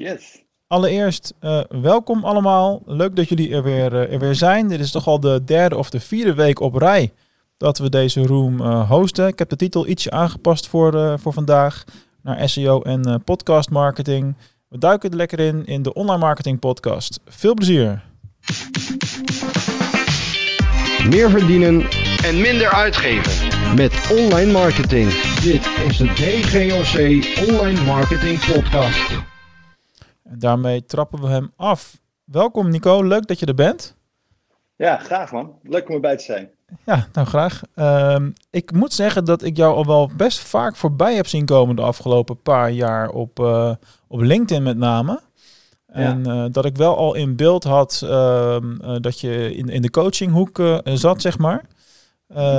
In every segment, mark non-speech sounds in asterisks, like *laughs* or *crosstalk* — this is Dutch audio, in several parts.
Yes. Allereerst, uh, welkom allemaal. Leuk dat jullie er weer, uh, er weer zijn. Dit is toch al de derde of de vierde week op rij dat we deze room uh, hosten. Ik heb de titel ietsje aangepast voor, voor vandaag naar SEO en podcast marketing. We duiken er lekker in in de online marketing podcast. Veel plezier. Meer verdienen en minder uitgeven met online marketing. Dit is de DGOC Online Marketing Podcast. En daarmee trappen we hem af. Welkom Nico, leuk dat je er bent. Ja, graag man. Leuk om erbij te zijn. Ja, nou graag. Um, ik moet zeggen dat ik jou al wel best vaak voorbij heb zien komen de afgelopen paar jaar op, uh, op LinkedIn met name. En uh, dat ik wel al in beeld had uh, dat je in, in de coachinghoek zat, zeg maar.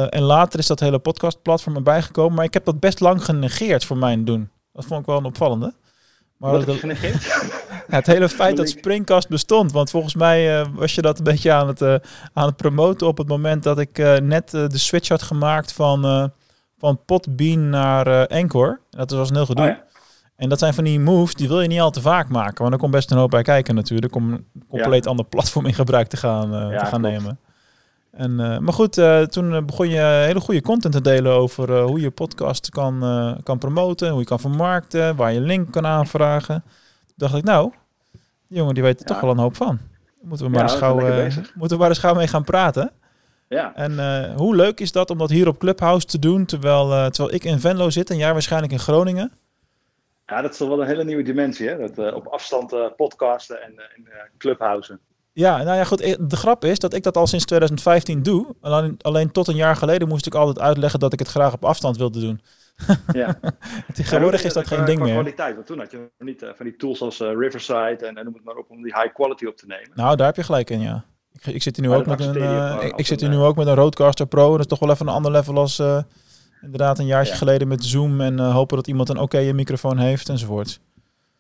en later is dat hele podcastplatform erbij gekomen. Maar ik heb dat best lang genegeerd voor mijn doen. Dat vond ik wel een opvallende. Maar Wat? *laughs* Ja, het hele feit dat Springcast bestond. Want volgens mij was je dat een beetje aan het, aan het promoten op het moment dat ik net de switch had gemaakt van, van Podbean naar Anchor. Dat was een heel gedoe. Oh ja. En dat zijn van die moves, die wil je niet al te vaak maken. Want er komt best een hoop bij kijken natuurlijk. Om een compleet ander platform in gebruik te gaan, te gaan nemen. En, uh, maar goed, uh, toen begon je hele goede content te delen over hoe je podcast kan, kan promoten. Hoe je kan vermarkten, waar je link kan aanvragen. Toen dacht ik, nou, die jongen die weet er toch wel een hoop van. Moeten we maar, eens, gauw, moeten we maar eens gauw mee gaan praten. Ja. En hoe leuk is dat om dat hier op Clubhouse te doen, terwijl, terwijl ik in Venlo zit en jij waarschijnlijk in Groningen. Ja, dat is toch wel een hele nieuwe dimensie, hè? Dat, op afstand podcasten en, uh, clubhousen. Ja, nou ja, goed. De grap is dat ik dat al sinds 2015 doe. Alleen, alleen tot een jaar geleden moest ik altijd uitleggen dat ik het graag op afstand wilde doen. Ja. *laughs* Tegenwoordig is dat geen ding meer. kwaliteit, want toen had je niet van die tools als Riverside en, en noem het maar op om die high quality op te nemen. Nou, daar heb je gelijk in, ja. Ik, ik zit hier nu ook met een, ik, ik zit hier nu ook met een Roadcaster Pro. Dat is toch wel even een ander level als Inderdaad, een jaartje geleden met Zoom en uh, hopen dat iemand een oké microfoon heeft enzovoort.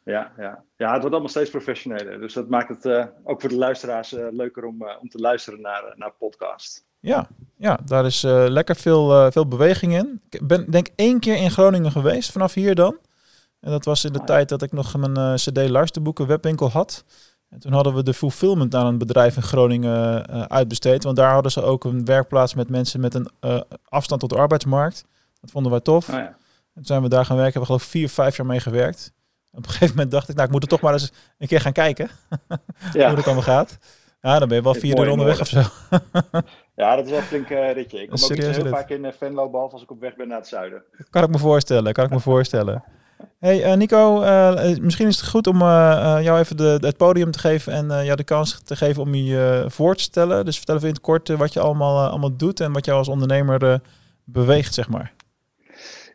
Ja, ja. ja, het wordt allemaal steeds professioneler. Dus dat maakt het uh, ook voor de luisteraars uh, leuker om, om te luisteren naar, naar podcast. Ja, ja, daar is lekker veel, veel beweging in. Ik ben denk één keer in Groningen geweest, vanaf hier dan. En dat was in de ah, tijd dat ik nog mijn CD luisterboeken webwinkel had. En toen hadden we de fulfillment aan een bedrijf in Groningen uitbesteed. Want daar hadden ze ook een werkplaats met mensen met een afstand tot de arbeidsmarkt. Dat vonden wij tof. Oh, ja. toen zijn we daar gaan werken. Hebben we geloof ik vier, vijf jaar mee gewerkt. Op een gegeven moment dacht ik, nou, ik moet er toch maar eens een keer gaan kijken. *laughs* Ja. Hoe het allemaal gaat. Ja, dan ben je wel vier uur onderweg of zo. *laughs* ja, dat is wel een flink uh, ritje. Ik kom ook heel vaak in uh, Venlo, behalve als ik op weg ben naar het zuiden. Kan ik me voorstellen, kan ik me *laughs* voorstellen. Hey uh, Nico, misschien is het goed om jou even de, het podium te geven en jou de kans te geven om je voor te stellen. Dus vertel even in het kort wat je allemaal, allemaal doet en wat jou als ondernemer beweegt, zeg maar.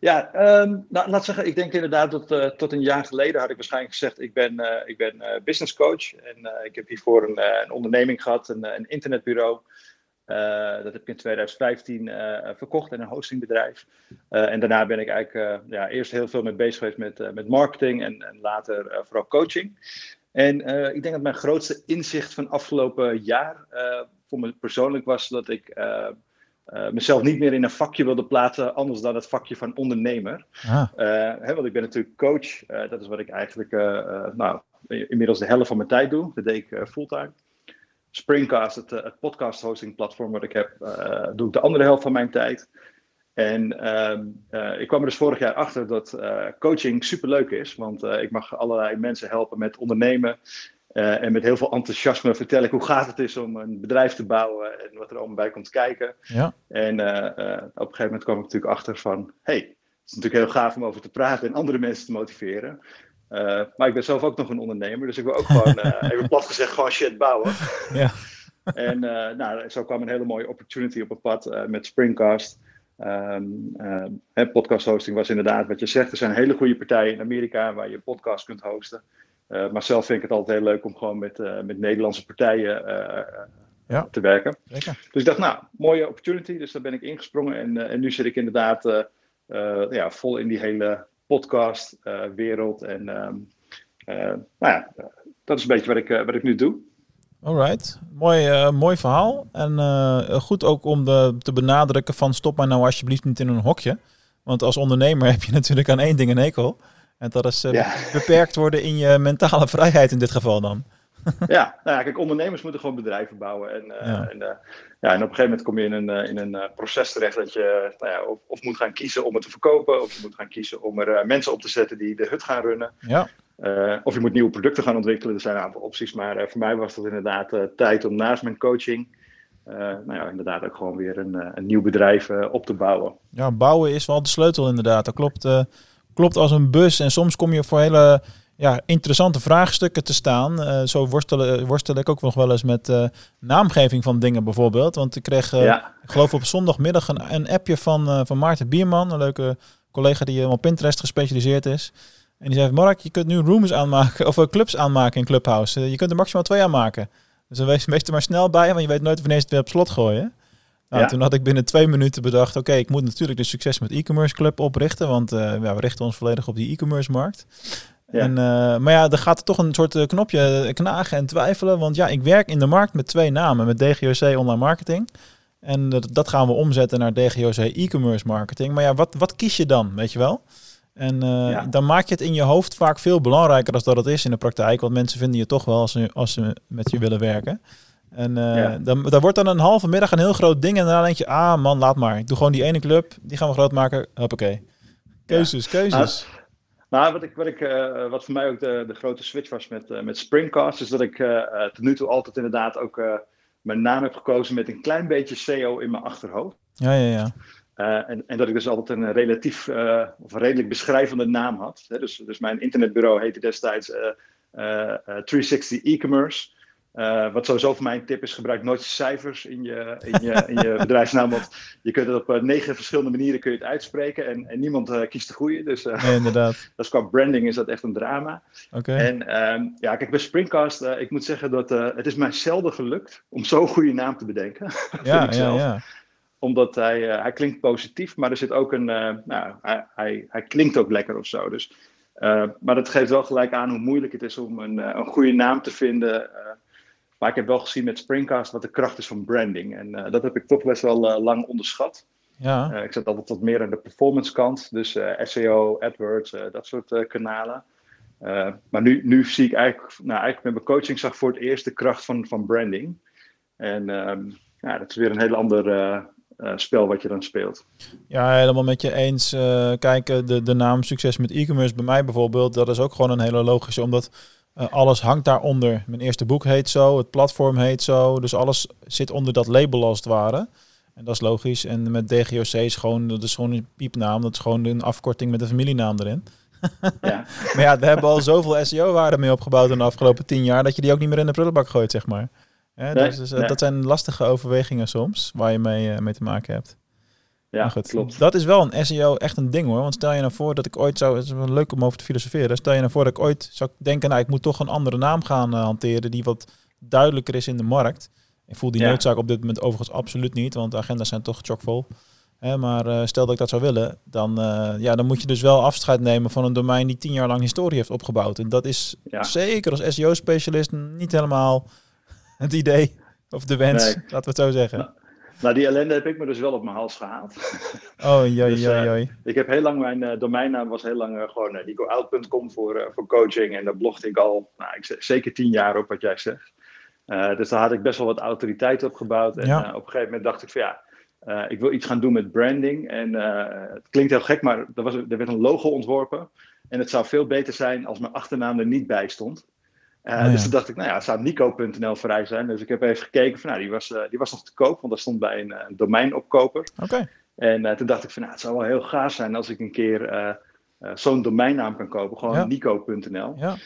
Ja, um, nou, laat zeggen, ik denk inderdaad dat uh, tot een jaar geleden had ik waarschijnlijk gezegd, ik ben, uh, ik ben uh, business coach en ik heb hiervoor een, een onderneming gehad, een, een internetbureau. dat heb ik in 2015 verkocht in een hostingbedrijf. en daarna ben ik eigenlijk ja, eerst heel veel mee bezig geweest met, met marketing en, en later vooral coaching. En ik denk dat mijn grootste inzicht van afgelopen jaar voor me persoonlijk was dat ik uh, mezelf niet meer in een vakje wilde plaatsen, anders dan het vakje van ondernemer. Ah. Uh, hè, want ik ben natuurlijk coach. Uh, dat is wat ik eigenlijk nou, inmiddels de helft van mijn tijd doe. Dat deed ik fulltime. Springcast, het, het podcast hosting platform wat ik heb, doe ik de andere helft van mijn tijd. En ehm, ik kwam er dus vorig jaar achter dat coaching super leuk is. Want ik mag allerlei mensen helpen met ondernemen. Uh, en met heel veel enthousiasme vertel ik hoe gaaf het is om een bedrijf te bouwen en wat er allemaal bij komt kijken. Ja. En uh, uh, op een gegeven moment kwam ik natuurlijk achter van, hey, het is natuurlijk heel gaaf om over te praten en andere mensen te motiveren. maar ik ben zelf ook nog een ondernemer, dus ik wil ook gewoon, *laughs* even plat gezegd, gewoon shit bouwen. Ja. en nou, zo kwam een hele mooie opportunity op het pad met Springcast. Um, podcast hosting was inderdaad wat je zegt. Er zijn hele goede partijen in Amerika waar je podcast kunt hosten. Uh, maar zelf vind ik het altijd heel leuk om gewoon met, uh, met Nederlandse partijen ja. te werken. Lekker. Dus ik dacht, nou, mooie opportunity. Dus daar ben ik ingesprongen. En, en nu zit ik inderdaad ja, vol in die hele podcast-wereld. en um, nou ja, dat is een beetje wat ik, wat ik nu doe. Alright, mooi, mooi verhaal. En goed ook om de, te benadrukken van stop maar nou alsjeblieft niet in een hokje. Want als ondernemer *laughs* heb je natuurlijk aan één ding een hekel. En dat is beperkt worden in je mentale *laughs* vrijheid in dit geval dan. *laughs* ja, nou ja, kijk, ondernemers moeten gewoon bedrijven bouwen. En, ja. en, ja, en op een gegeven moment kom je in een, in een proces terecht dat je nou ja, of, of, moet gaan kiezen om het te verkopen, of je moet gaan kiezen om er mensen op te zetten die de hut gaan runnen. Ja. Of je moet nieuwe producten gaan ontwikkelen. Er zijn een aantal opties. Maar voor mij was dat inderdaad tijd om naast mijn coaching. nou ja, inderdaad ook gewoon weer een, een nieuw bedrijf op te bouwen. Ja, bouwen is wel de sleutel inderdaad. Dat klopt, klopt als een bus. En soms kom je voor hele ja, interessante vraagstukken te staan. zo worstel, worstel ik ook nog wel eens met naamgeving van dingen bijvoorbeeld. Want ik kreeg, ja. ik geloof op zondagmiddag een, een appje van, van Maarten Bierman. Een leuke collega die op Pinterest gespecialiseerd is. En die zei, Mark, je kunt nu rooms aanmaken, of clubs aanmaken in Clubhouse. Je kunt er maximaal twee aanmaken. Dus dan wees, wees er maar snel bij, want je weet nooit wanneer ze het weer op slot gooien. Nou, Toen had ik binnen twee minuten bedacht, oké, ik moet natuurlijk de Succes met e-commerce club oprichten, want uh, ja, we richten ons volledig op die e-commerce markt. Ja. En, uh, maar ja, er gaat er toch een soort eh, knopje knagen en twijfelen, want ja, ik werk in de markt met twee namen, met DGOC Online Marketing. En dat, dat gaan we omzetten naar DGOC e-commerce marketing. Maar ja, wat, wat kies je dan, weet je wel? En dan maak je het in je hoofd vaak veel belangrijker dan dat het is in de praktijk. Want mensen vinden je toch wel als ze, als ze met je willen werken. En uh, dan, dan wordt dan een halve middag een heel groot ding. En dan denk je, ah man, laat maar. Ik doe gewoon die ene club. Die gaan we groot maken. Hoppakee. Keuzes, keuzes. Nou, wat, ik, wat, ik, uh, wat voor mij ook de, de grote switch was met, uh, met Springcast, is dat ik tot nu toe altijd inderdaad ook mijn naam heb gekozen met een klein beetje SEO in mijn achterhoofd. Ja, ja, ja. Uh, en, en, dat ik dus altijd een relatief uh, of een redelijk beschrijvende naam had. Hè? Dus, dus mijn internetbureau heette destijds uh, 360 e-commerce. Wat sowieso voor mij een tip is, gebruik nooit cijfers in je, in je, in je *laughs* bedrijfsnaam. Want je kunt het op negen verschillende manieren kun je het uitspreken en, en niemand kiest de goede. Dus nee, inderdaad. *laughs* dus qua branding is dat echt een drama. Okay. En um, ja, kijk, bij Springcast, ik moet zeggen dat het is mij zelden gelukt om zo'n goede naam te bedenken. *laughs* Ja, ja, ja omdat hij, hij klinkt positief, maar er zit ook een. Nou, hij, hij, hij, klinkt ook lekker of zo. Dus, maar dat geeft wel gelijk aan hoe moeilijk het is om een, een goede naam te vinden. Maar ik heb wel gezien met Springcast wat de kracht is van branding. En dat heb ik toch best wel lang onderschat. Ja. ik zet altijd wat meer aan de performance kant. Dus SEO, AdWords, dat soort kanalen. maar nu, nu zie ik eigenlijk, nou, eigenlijk met mijn coaching zag voor het eerst de kracht van, van branding. En um, ja, dat is weer een heel ander spel wat je dan speelt. Ja, helemaal met je eens. Kijk, de, de naam Succes met e-commerce bij mij bijvoorbeeld, dat is ook gewoon een hele logische, omdat uh, alles hangt daaronder. Mijn eerste boek heet zo, het platform heet zo, dus alles zit onder dat label als het ware. En dat is logisch. En met DGOC is gewoon, dat is gewoon een piepnaam, dat is gewoon een afkorting met een familienaam erin. Ja. *laughs* maar ja, we hebben al zoveel SEO-waarde mee opgebouwd in de afgelopen tien jaar, dat je die ook niet meer in de prullenbak gooit, zeg maar. Ja, nee, dus, dus Dat zijn lastige overwegingen soms waar je mee, uh, mee te maken hebt. Ja, goed, klopt. Dat is wel een SEO echt een ding hoor. Want stel je nou voor dat ik ooit zou, het is wel leuk om over te filosoferen. Stel je nou voor dat ik ooit zou denken, nou ik moet toch een andere naam gaan uh, hanteren die wat duidelijker is in de markt. Ik voel die ja. noodzaak op dit moment overigens absoluut niet, want de agenda's zijn toch chockvol. Hè, maar uh, stel dat ik dat zou willen, dan, ja, dan moet je dus wel afscheid nemen van een domein die tien jaar lang historie heeft opgebouwd. En dat is ja. zeker als SEO-specialist niet helemaal het idee of de wens, nee. laten we het zo zeggen. Nou, nou, die ellende heb ik me dus wel op mijn hals gehaald. *laughs* Oh, joi, dus, joi, joi. Uh, ik heb heel lang, mijn uh, domeinnaam was heel lang uh, gewoon nicoout.com voor, voor coaching. En daar blogde ik al, nou, ik, zeker tien jaar op wat jij zegt. dus daar had ik best wel wat autoriteit op gebouwd. En ja. op een gegeven moment dacht ik van ja, ik wil iets gaan doen met branding. En het klinkt heel gek, maar er, was, er werd een logo ontworpen. En het zou veel beter zijn als mijn achternaam er niet bij stond. Uh, oh, ja. Dus toen dacht ik, nou ja, zou Nico.nl vrij zijn. Dus ik heb even gekeken van, nou, die was, uh, die was nog te koop, want dat stond bij een, een domeinopkoper. Okay. En uh, toen dacht ik van, nou, het zou wel heel gaaf zijn als ik een keer zo'n domeinnaam kan kopen. Gewoon ja. Nico.nl. Ja.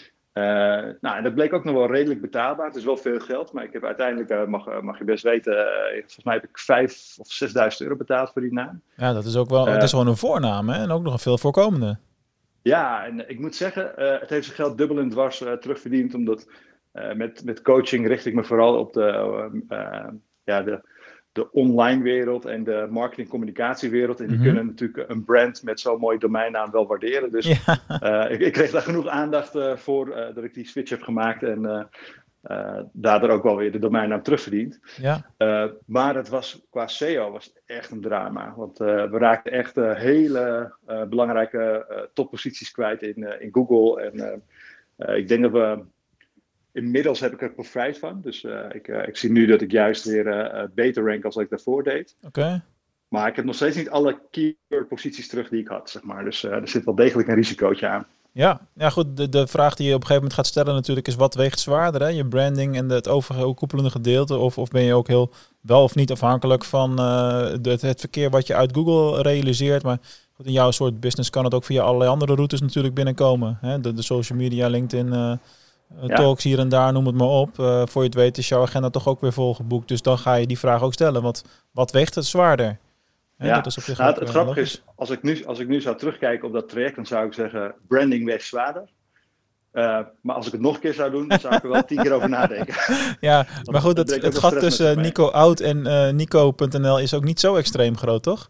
nou, en dat bleek ook nog wel redelijk betaalbaar. Het is wel veel geld, maar ik heb uiteindelijk, mag, mag je best weten, volgens mij heb ik 5 of 6.000 euro betaald voor die naam. Ja, dat is ook wel, het is gewoon een voornaam hè? en ook nog een veel voorkomende. Ja, en ik moet zeggen, uh, het heeft zijn geld dubbel en dwars uh, terugverdiend. Omdat uh, met, met coaching richt ik me vooral op de, ja, de, de online wereld en de marketing-communicatiewereld. En die mm -hmm. kunnen natuurlijk een brand met zo'n mooie domeinnaam wel waarderen. Dus ja. ik, ik, kreeg daar genoeg aandacht voor dat ik die switch heb gemaakt. En uh, daardoor ook wel weer de domeinnaam terugverdiend. Ja. Uh, maar het was qua SEO was het echt een drama. Want uh, we raakten echt hele belangrijke topposities kwijt in, in Google. En ik denk dat we. Inmiddels heb ik er profijt van. Dus ik, ik zie nu dat ik juist weer beter rank als ik daarvoor deed. Oké. Maar ik heb nog steeds niet alle keyword posities terug die ik had, zeg maar. Dus er zit wel degelijk een risicootje aan. Ja, ja goed. De, de vraag die je op een gegeven moment gaat stellen natuurlijk is wat weegt zwaarder? Hè? Je branding en het overkoepelende gedeelte? Of, of ben je ook heel wel of niet afhankelijk van uh, het, het, verkeer wat je uit Google realiseert? Maar goed, in jouw soort business kan het ook via allerlei andere routes natuurlijk binnenkomen. Hè? De, de social media, LinkedIn, uh, ja. talks hier en daar, noem het maar op. Uh, voor je het weet is jouw agenda toch ook weer volgeboekt. Dus dan ga je die vraag ook stellen. Want wat weegt het zwaarder? Ja, dat is op zich nou, het, het grappige is, als ik, nu, als ik nu zou terugkijken op dat traject, dan zou ik zeggen, branding weegt zwaarder. Uh, maar als ik het nog een keer zou doen, dan zou ik er wel tien keer over nadenken. *laughs* Ja, *laughs* maar goed, het, het gat tussen Nico Oud en uh, Nico.nl is ook niet zo extreem groot, toch?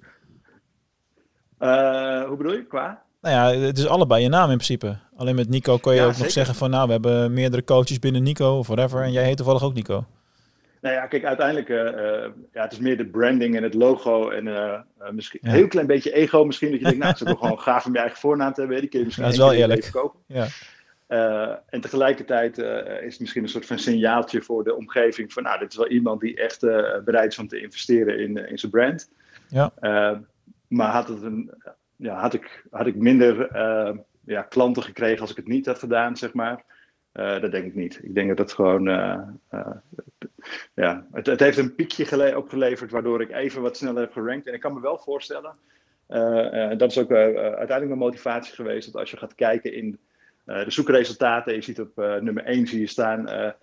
Uh, hoe bedoel je, qua? Nou ja, het is allebei je naam in principe. Alleen met Nico kun je ja, ook zeker. nog zeggen van, nou, we hebben meerdere coaches binnen Nico of whatever. En jij heet toevallig ook Nico. Nou ja, kijk, uiteindelijk, uh, ja, het is meer de branding en het logo en uh, misschien een heel klein beetje ego misschien. Dat je denkt, nou, het is *laughs* ook gewoon gaaf om je eigen voornaam te hebben. Die kun je misschien ja, dat is wel eerlijk. kopen. Ja. en tegelijkertijd is het misschien een soort van signaaltje voor de omgeving van, nou, dit is wel iemand die echt bereid is om te investeren in, in zijn brand. Ja. maar had, het een, ja, had, ik, had ik minder ja, klanten gekregen als ik het niet had gedaan, zeg maar. Uh, dat denk ik niet. Ik denk dat het gewoon. Uh, uh, ja, het, het, heeft een piekje opgeleverd waardoor ik even wat sneller heb gerankt. En ik kan me wel voorstellen. dat is ook uiteindelijk mijn motivatie geweest. Dat als je gaat kijken in de zoekresultaten. Je ziet op nummer 1 zie je staan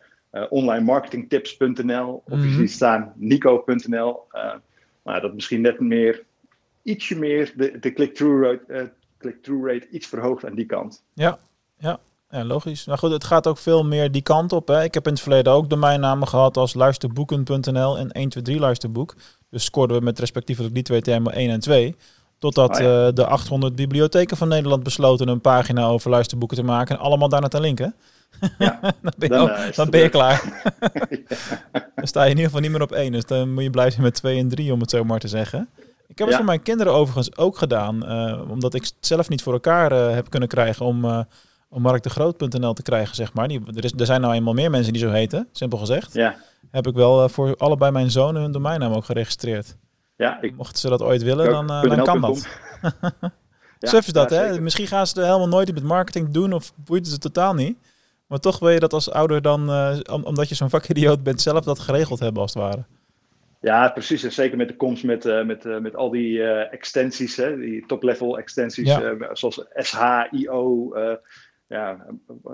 onlinemarketingtips.nl. Of je ziet staan nico.nl. maar dat misschien net meer. Ietsje meer de, de click-through rate, click rate iets verhoogd aan die kant. Ja, ja. Ja, logisch. Nou goed, het gaat ook veel meer die kant op. Hè. Ik heb in het verleden ook domeinnamen gehad als luisterboeken.nl en 123 luisterboek. Dus scoorden we met respectievelijk die twee termen 1 en 2. Totdat oh ja. uh, de 800 bibliotheken van Nederland besloten een pagina over luisterboeken te maken en allemaal daarna te linken. Ja, *laughs* dan ben je, dan, uh, dan ben je klaar. *laughs* *laughs* Dan sta je in ieder geval niet meer op 1. Dus dan moet je blij zijn met 2 en 3, om het zo maar te zeggen. Ik heb het voor mijn kinderen overigens ook gedaan. Uh, omdat ik het zelf niet voor elkaar heb kunnen krijgen om om marktegroot.nl te krijgen, zeg maar. Die, er, is, er zijn nou eenmaal meer mensen die zo heten, simpel gezegd. Ja. Heb ik wel uh, voor allebei mijn zonen hun domeinnaam ook geregistreerd. Ja, ik, Mochten ze dat ooit willen, dan, uh, dan kan dat. *laughs* ja, Suf is dat, ja, hè? Zeker. Misschien gaan ze er helemaal nooit iets met marketing doen of boeit het totaal niet. Maar toch wil je dat als ouder dan, uh, om, omdat je zo'n vakidioot bent, zelf dat geregeld hebben als het ware. Ja, precies. En zeker met de komst met, uh, met, uh, met al die uh, extensies, hè, die top-level extensies, ja. zoals SH, IO, ja,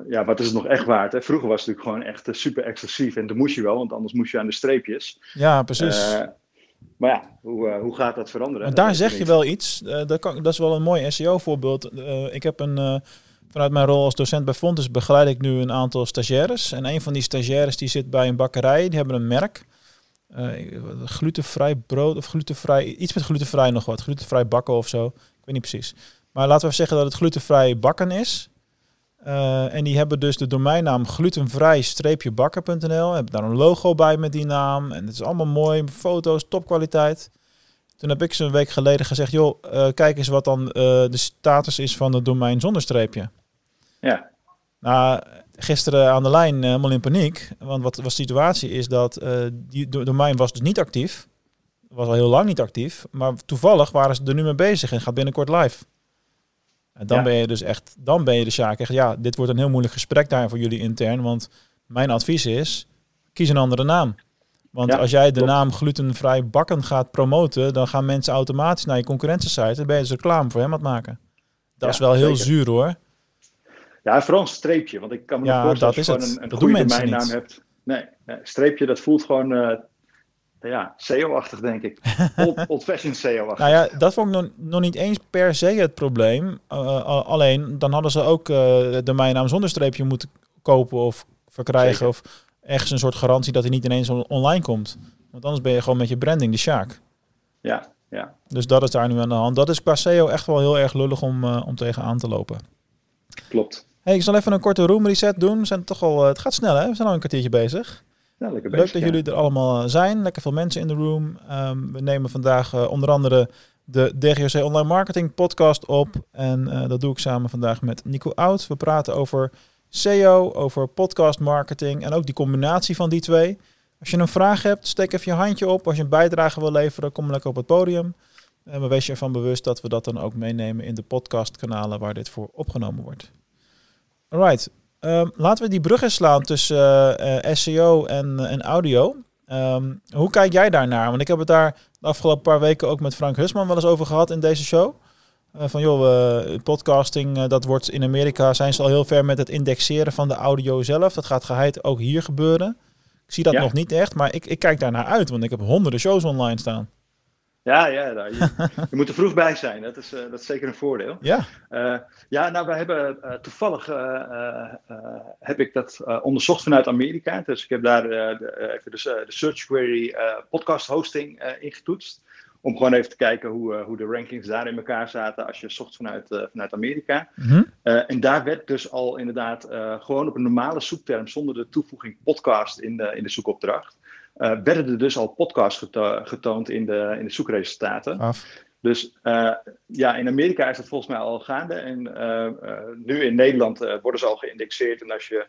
ja, wat is het nog echt waard? Hè? Vroeger was het natuurlijk gewoon echt super exclusief en dan moest je wel, want anders moest je aan de streepjes. Ja, precies. Uh, maar ja, hoe, uh, hoe gaat dat veranderen? Maar daar zeg je wel iets. Uh, dat, kan, dat is wel een mooi SEO-voorbeeld. ik heb een, vanuit mijn rol als docent bij Fontes begeleid ik nu een aantal stagiaires. En een van die stagiaires die zit bij een bakkerij, die hebben een merk. glutenvrij brood of glutenvrij, iets met glutenvrij nog wat. Glutenvrij bakken of zo. Ik weet niet precies. Maar laten we zeggen dat het glutenvrij bakken is. Uh, en die hebben dus de domeinnaam glutenvrij-bakker.nl. Hebben daar een logo bij met die naam. En het is allemaal mooi. Foto's, topkwaliteit. Toen heb ik ze een week geleden gezegd, joh, uh, kijk eens wat dan uh, de status is van het domein zonder streepje. Ja. Nou, gisteren aan de lijn helemaal in paniek. Want wat de situatie is dat die domein was dus niet actief. Was al heel lang niet actief. Maar toevallig waren ze er nu mee bezig en gaat binnenkort live. En dan ja. ben je dus echt, dan ben je de zaak echt, ja, dit wordt een heel moeilijk gesprek daar voor jullie intern. Want mijn advies is, kies een andere naam. Want ja, als jij de naam glutenvrij bakken gaat promoten, dan gaan mensen automatisch naar je concurrentiesite en ben je dus reclame voor hem aan het maken. Dat ja, is wel heel zeker. zuur hoor. Ja, vooral een streepje. Want ik kan me ja, voorstellen dat je een, een dat goede domeinnaam hebt. Nee, nee, streepje dat voelt gewoon uh, ja, SEO-achtig, denk ik. Old, *laughs* old-fashioned SEO-achtig. nou ja, dat vond ik nog, nog niet eens per se het probleem. Uh, alleen, dan hadden ze ook uh, de domeinnaam zonder streepje moeten kopen of verkrijgen. Zeker. Of ergens een soort garantie dat hij niet ineens on online komt. Want anders ben je gewoon met je branding de sjaak. Ja, ja. Dus dat is daar nu aan de hand. Dat is qua SEO echt wel heel erg lullig om, uh, om tegenaan te lopen. Klopt. Hey, ik zal even een korte room reset doen. We zijn toch al, het gaat snel hè? We zijn al een kwartiertje bezig. Ja, Leuk dat jullie er allemaal zijn. Lekker veel mensen in de room. Um, we nemen vandaag onder andere de DGOC Online Marketing podcast op. En uh, dat doe ik samen vandaag met Nico Oud. We praten over SEO, over podcast marketing en ook die combinatie van die twee. Als je een vraag hebt, steek even je handje op. Als je een bijdrage wil leveren, kom lekker op het podium. En we wees je ervan bewust dat we dat dan ook meenemen in de podcastkanalen waar dit voor opgenomen wordt. Alright, um, laten we die brug eens slaan tussen uh, uh, SEO en, en audio. Um, hoe kijk jij daarnaar? Want ik heb het daar de afgelopen paar weken ook met Frank Husman wel eens over gehad in deze show. Uh, van joh, uh, podcasting, uh, dat wordt in Amerika, zijn ze al heel ver met het indexeren van de audio zelf. Dat gaat geheid ook hier gebeuren. Ik zie dat ja. nog niet echt, maar ik, ik kijk daar naar uit, want ik heb honderden shows online staan. Ja, ja nou, je, je, moet er vroeg bij zijn. Dat is, uh, dat is zeker een voordeel. Ja, uh, ja nou, we hebben uh, toevallig heb ik dat onderzocht vanuit Amerika. Dus ik heb daar de, even de, de, Search Query podcast hosting ingetoetst. Om gewoon even te kijken hoe, hoe de rankings daar in elkaar zaten als je zocht vanuit, vanuit Amerika. Mm -hmm. en daar werd dus al inderdaad gewoon op een normale zoekterm zonder de toevoeging podcast in de, in de zoekopdracht. Uh, werden er dus al podcasts geto getoond in de, in de zoekresultaten. Af. Dus uh, ja, in Amerika is dat volgens mij al gaande. En uh, nu in Nederland worden ze al geïndexeerd. En als je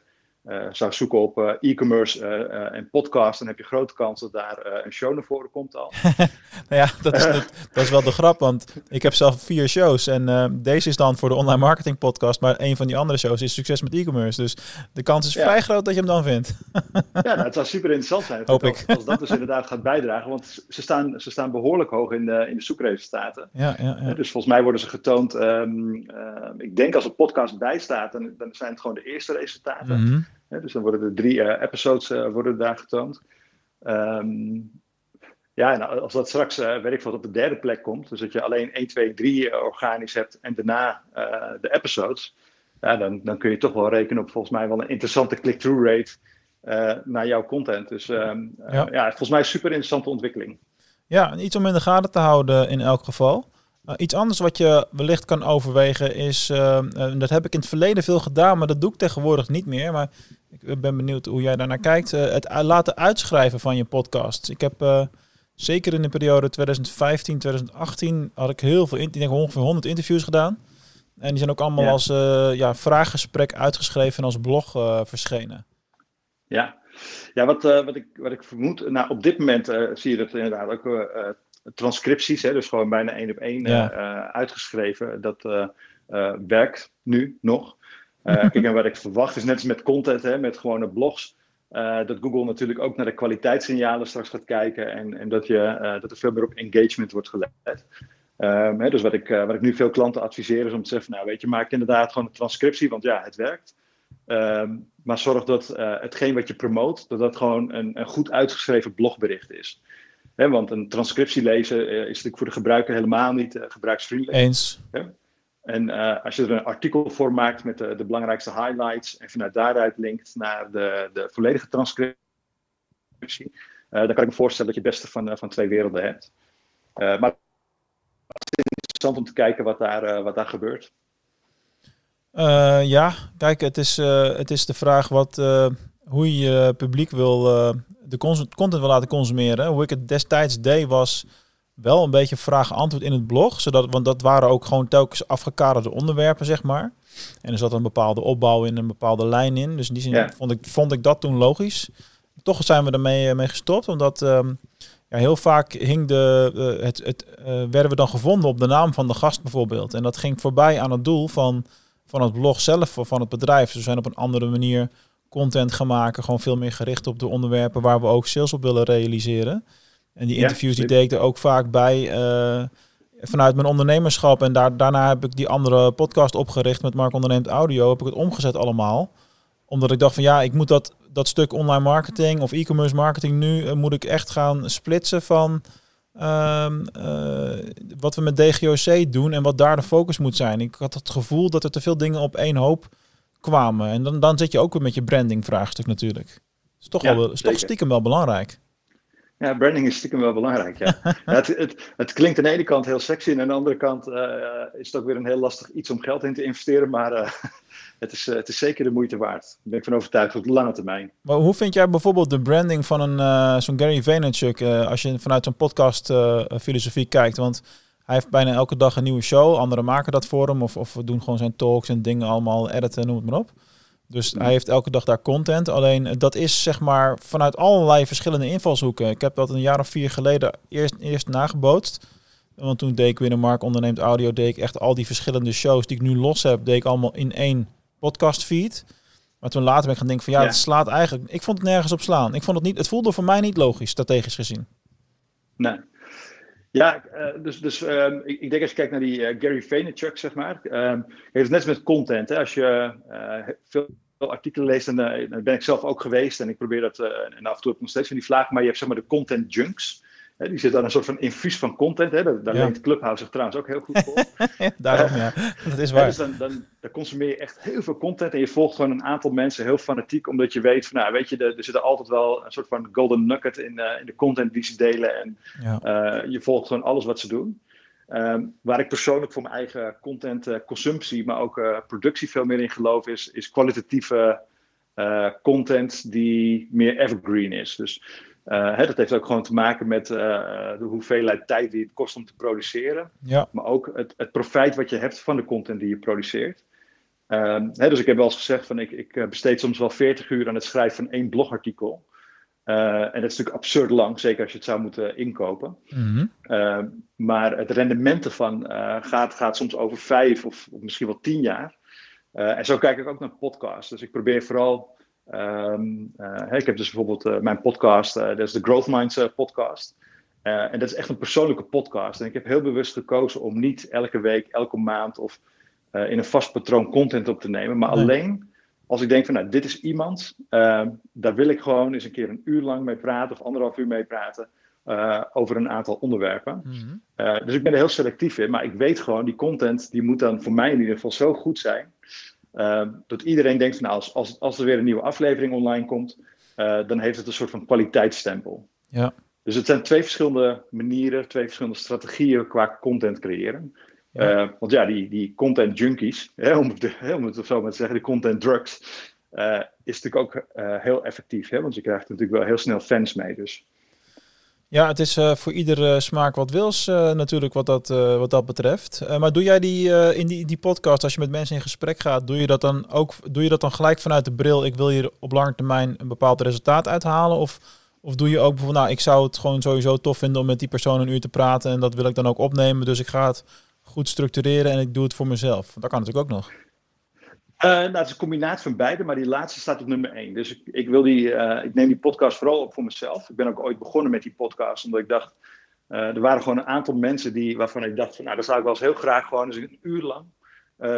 zou zoeken op e-commerce en podcast, dan heb je grote kans dat daar een show naar voren komt al. *laughs* nou ja, dat is, dat, dat, is wel de grap, want ik heb zelf vier shows. En deze is dan voor de online marketing podcast, maar een van die andere shows is succes met e-commerce. Dus de kans is ja. vrij groot dat je hem dan vindt. ja, nou, het zou super interessant zijn. Hoop als, als, dat dus inderdaad gaat bijdragen, want ze staan, ze staan behoorlijk hoog in de, in de zoekresultaten. Ja, ja, ja. Dus volgens mij worden ze getoond, um, uh, ik denk als een podcast bijstaat, dan, dan zijn het gewoon de eerste resultaten. Mm -hmm. Dus dan worden er drie uh, episodes uh, worden daar getoond. Um, ja, en als dat straks, uh, weet ik wat, op de derde plek komt, dus dat je alleen 1, 2, 3 organisch hebt en daarna de episodes, ja, dan, dan kun je toch wel rekenen op volgens mij wel een interessante click-through rate uh, naar jouw content. Dus um, ja. ja. volgens mij een super interessante ontwikkeling. Ja, iets om in de gaten te houden in elk geval. Uh, iets anders wat je wellicht kan overwegen is, uh, dat heb ik in het verleden veel gedaan, maar dat doe ik tegenwoordig niet meer. Maar ik ben benieuwd hoe jij daarnaar kijkt. het laten uitschrijven van je podcast. Ik heb zeker in de periode 2015, 2018 had ik heel veel, ik denk ongeveer 100 interviews gedaan. En die zijn ook allemaal Ja. als ja, vraaggesprek uitgeschreven en als blog verschenen. Ja, ja wat, uh, wat, ik, wat ik vermoed, nou op dit moment zie je dat inderdaad ook transcripties, hè, dus gewoon bijna één op één Ja. uitgeschreven. Dat werkt nu nog. *laughs* kijk, en wat ik verwacht is net als met content, hè, met gewone blogs. Dat Google natuurlijk ook naar de kwaliteitssignalen straks gaat kijken en, en dat, je, dat er veel meer op engagement wordt gelet. Um, hè, dus wat ik, uh, wat ik nu veel klanten adviseer is om te zeggen, nou weet je, maak inderdaad gewoon een transcriptie, want ja, het werkt. Um, maar zorg dat hetgeen wat je promoot, dat dat gewoon een, een goed uitgeschreven blogbericht is. Want een transcriptie lezen is natuurlijk voor de gebruiker helemaal niet gebruiksvriendelijk. Eens. En uh, als je er een artikel voor maakt met de, de, belangrijkste highlights en vanuit daaruit linkt naar de, de volledige transcriptie, uh, dan kan ik me voorstellen dat je het beste van, uh, van twee werelden hebt. Maar het is interessant om te kijken wat daar, wat daar gebeurt. ja, kijk, het is, het is de vraag wat, hoe je publiek wil, de content wil laten consumeren. Hoe ik het destijds deed was wel een beetje vraag-antwoord in het blog. Zodat, want dat waren ook gewoon telkens afgekaderde onderwerpen, zeg maar. En er zat een bepaalde opbouw in, een bepaalde lijn in. Dus in die zin ja. vond, ik, vond ik dat toen logisch. Toch zijn we ermee mee gestopt, omdat um, ja, heel vaak hing de, uh, het, het, uh, werden we dan gevonden op de naam van de gast bijvoorbeeld. En dat ging voorbij aan het doel van, van het blog zelf of van het bedrijf. Dus we zijn op een andere manier content gaan maken. Gewoon veel meer gericht op de onderwerpen waar we ook sales op willen realiseren. En die interviews ja, die deed ik er ook vaak bij uh, vanuit mijn ondernemerschap. En daar, daarna heb ik die andere podcast opgericht met Mark Onderneemt Audio. Heb ik het omgezet allemaal. Omdat ik dacht van ja, ik moet dat, dat stuk online marketing of e-commerce marketing nu... Uh, moet ik echt gaan splitsen van uh, wat we met DGOC doen en wat daar de focus moet zijn. Ik had het gevoel dat er te veel dingen op één hoop kwamen. En dan, dan zit je ook weer met je branding vraagstuk natuurlijk. Dat is toch, ja, wel, is toch stiekem wel belangrijk. Ja, branding is stiekem wel belangrijk. Ja. *laughs* ja het, het, het, klinkt aan de ene kant heel sexy en aan de andere kant uh, is het ook weer een heel lastig iets om geld in te investeren. Maar uh, *laughs* het is, het is zeker de moeite waard. Daar ben ik van overtuigd op de lange termijn. Maar hoe vind jij bijvoorbeeld de branding van een zo'n Gary Vaynerchuk als je vanuit zo'n podcast filosofie kijkt? Want hij heeft bijna elke dag een nieuwe show. Anderen maken dat voor hem of, of doen gewoon zijn talks en dingen allemaal editen, noem het maar op. Dus hij heeft elke dag daar content. Alleen dat is zeg maar vanuit allerlei verschillende invalshoeken. Ik heb dat een jaar of vier geleden eerst, eerst nagebootst. Want toen deed ik weer een Mark onderneemt audio, deed ik echt al die verschillende shows die ik nu los heb, deed ik allemaal in één podcast feed. Maar toen later ben ik gaan denken van ja, het slaat eigenlijk. Ik vond het nergens op slaan. Ik vond het niet. Het voelde voor mij niet logisch, strategisch gezien. Nee. Ja, uh, dus, dus um, ik, ik, denk als je kijkt naar die uh, Gary Vaynerchuk, zeg maar. Um, het is net met content. Hè? Als je uh, veel artikelen leest, en dan ben ik zelf ook geweest. En ik probeer dat, en af en toe heb ik nog steeds van die vraag. Maar je hebt zeg maar de content junks. Hè, die zit dan een soort van infuus van content. Hè? Daar, daar ja. leent Clubhouse zich trouwens ook heel goed voor. *laughs* Daarom ja, *laughs* dat is waar. dus dan, dan, dan, consumeer je echt heel veel content. En je volgt gewoon een aantal mensen heel fanatiek. Omdat je weet van, nou weet je, er, er zit altijd wel een soort van golden nugget in, uh, in de content die ze delen. En ja. uh, je volgt gewoon alles wat ze doen. Um, waar ik persoonlijk voor mijn eigen content uh, consumptie, maar ook productie veel meer in geloof, is, is kwalitatieve content die meer evergreen is. Dus uh, hè, dat heeft ook gewoon te maken met uh, de hoeveelheid tijd die het kost om te produceren. Ja. Maar ook het, het profijt wat je hebt van de content die je produceert. Uh, hè, dus ik heb wel eens gezegd van ik, ik besteed soms wel 40 uur aan het schrijven van één blogartikel. en dat is natuurlijk absurd lang, zeker als je het zou moeten inkopen. Mm -hmm. maar het rendement ervan gaat, gaat soms over vijf of, of misschien wel tien jaar. en zo kijk ik ook naar podcasts. Dus ik probeer vooral Um, uh, ik heb dus bijvoorbeeld uh, mijn podcast, uh, dat is de Growth Minds podcast. en dat is echt een persoonlijke podcast. En ik heb heel bewust gekozen om niet elke week, elke maand of in een vast patroon content op te nemen. Maar alleen als ik denk van nou, dit is iemand, ehm, daar wil ik gewoon eens een keer een uur lang mee praten of anderhalf uur mee praten. over een aantal onderwerpen. Mm -hmm. dus ik ben er heel selectief in, maar ik weet gewoon, die content die moet dan voor mij in ieder geval zo goed zijn. Uh, dat iedereen denkt van nou, als, als, als er weer een nieuwe aflevering online komt, uh, dan heeft het een soort van kwaliteitsstempel. Ja. Dus het zijn twee verschillende manieren, twee verschillende strategieën qua content creëren. Ja. Uh, want ja, die, die content junkies, hè, om, het, *laughs* om het zo maar te zeggen, de content drugs, is natuurlijk ook heel effectief. Hè, want je krijgt natuurlijk wel heel snel fans mee. Dus. Ja, het is uh, voor iedere smaak wat wils uh, natuurlijk wat dat, wat dat betreft. maar doe jij die in die, die podcast, als je met mensen in gesprek gaat, doe je dat dan ook doe je dat dan gelijk vanuit de bril, ik wil hier op lange termijn een bepaald resultaat uithalen? Of, of doe je ook bijvoorbeeld, nou, ik zou het gewoon sowieso tof vinden om met die persoon een uur te praten en dat wil ik dan ook opnemen, dus ik ga het goed structureren en ik doe het voor mezelf. Dat kan natuurlijk ook nog. Uh, nou, het is een combinatie van beide, maar die laatste staat op nummer één. Dus ik, ik, wil die, uh, ik neem die podcast vooral op voor mezelf. Ik ben ook ooit begonnen met die podcast, omdat ik dacht, uh, er waren gewoon een aantal mensen die, waarvan ik dacht, van, nou, daar zou ik wel eens heel graag gewoon eens een uur lang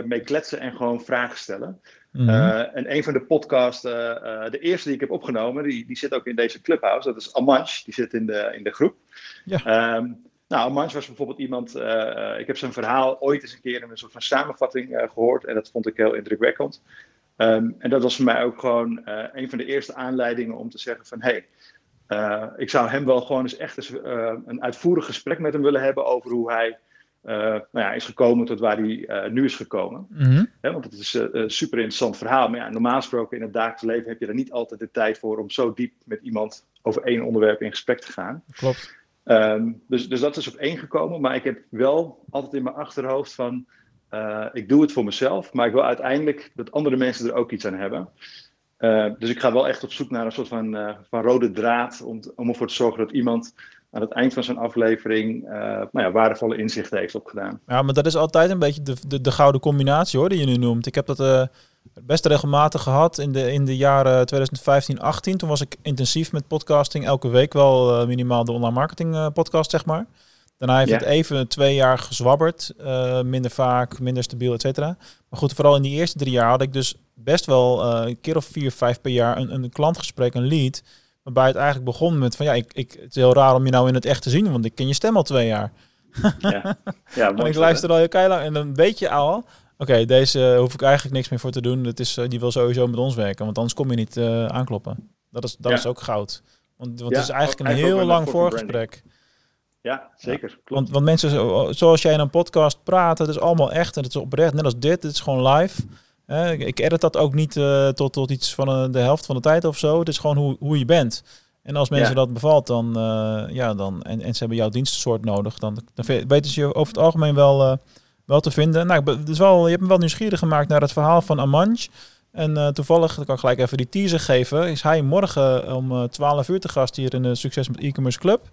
mee kletsen en gewoon vragen stellen. Mm -hmm. en een van de podcasts, de eerste die ik heb opgenomen, die, die zit ook in deze clubhouse. Dat is Amanch, die zit in de, in de groep. Ja. Um, nou, Mans was bijvoorbeeld iemand, uh, ik heb zijn verhaal ooit eens een keer in een soort van samenvatting uh, gehoord en dat vond ik heel indrukwekkend. Um, en dat was voor mij ook gewoon uh, een van de eerste aanleidingen om te zeggen van, hé, hey, ik zou hem wel gewoon eens echt eens, een uitvoerig gesprek met hem willen hebben over hoe hij nou ja, is gekomen tot waar hij nu is gekomen. Mm -hmm. ja, want het is een super interessant verhaal, maar ja, normaal gesproken in het dagelijks leven heb je er niet altijd de tijd voor om zo diep met iemand over één onderwerp in gesprek te gaan. Klopt. Um, dus, dus dat is op één gekomen. Maar ik heb wel altijd in mijn achterhoofd van... Uh, ik doe het voor mezelf, maar ik wil uiteindelijk dat andere mensen er ook iets aan hebben. Uh, dus ik ga wel echt op zoek naar een soort van, uh, van rode draad... Om, om ervoor te zorgen dat iemand aan het eind van zijn aflevering... nou ja, waardevolle inzichten heeft opgedaan. Ja, maar dat is altijd een beetje de, de, de gouden combinatie hoor, die je nu noemt. Ik heb dat best regelmatig gehad in de, in de jaren 2015, 18. Toen was ik intensief met podcasting. Elke week wel uh, minimaal de online marketing uh, podcast, zeg maar. Daarna heeft ja. het even twee jaar gezwabberd. Uh, minder vaak, minder stabiel, et cetera. Maar goed, vooral in die eerste drie jaar had ik dus best wel een keer of vier, vijf per jaar een, een klantgesprek, een lead. Waarbij het eigenlijk begon met van ja, ik, ik, het is heel raar om je nou in het echt te zien, want ik ken je stem al twee jaar. Ja, ja *laughs* en ik luister al heel keihard en dan weet je al, Oké, okay, deze hoef ik eigenlijk niks meer voor te doen. Dat is, die wil sowieso met ons werken, want anders kom je niet uh, aankloppen. Dat is, dat ja. is ook goud. Want, want ja, het is eigenlijk een heel lang voorgesprek. Ja, zeker. Want, want mensen, zoals jij in een podcast praat, het is allemaal echt en het is oprecht. Net als dit, het is gewoon live. ik edit dat ook niet tot, tot iets van de helft van de tijd of zo. Het is gewoon hoe, hoe je bent. En als mensen dat bevalt, dan, ja, dan, en, en ze hebben jouw dienstensoort nodig, dan, dan weten ze je over het algemeen wel, wel te vinden. Nou, dus wel, je hebt me wel nieuwsgierig gemaakt naar het verhaal van Amanj. En uh, toevallig, kan ik gelijk even die teaser geven, is hij morgen om 12 uur te gast hier in de Succes met E-Commerce Club.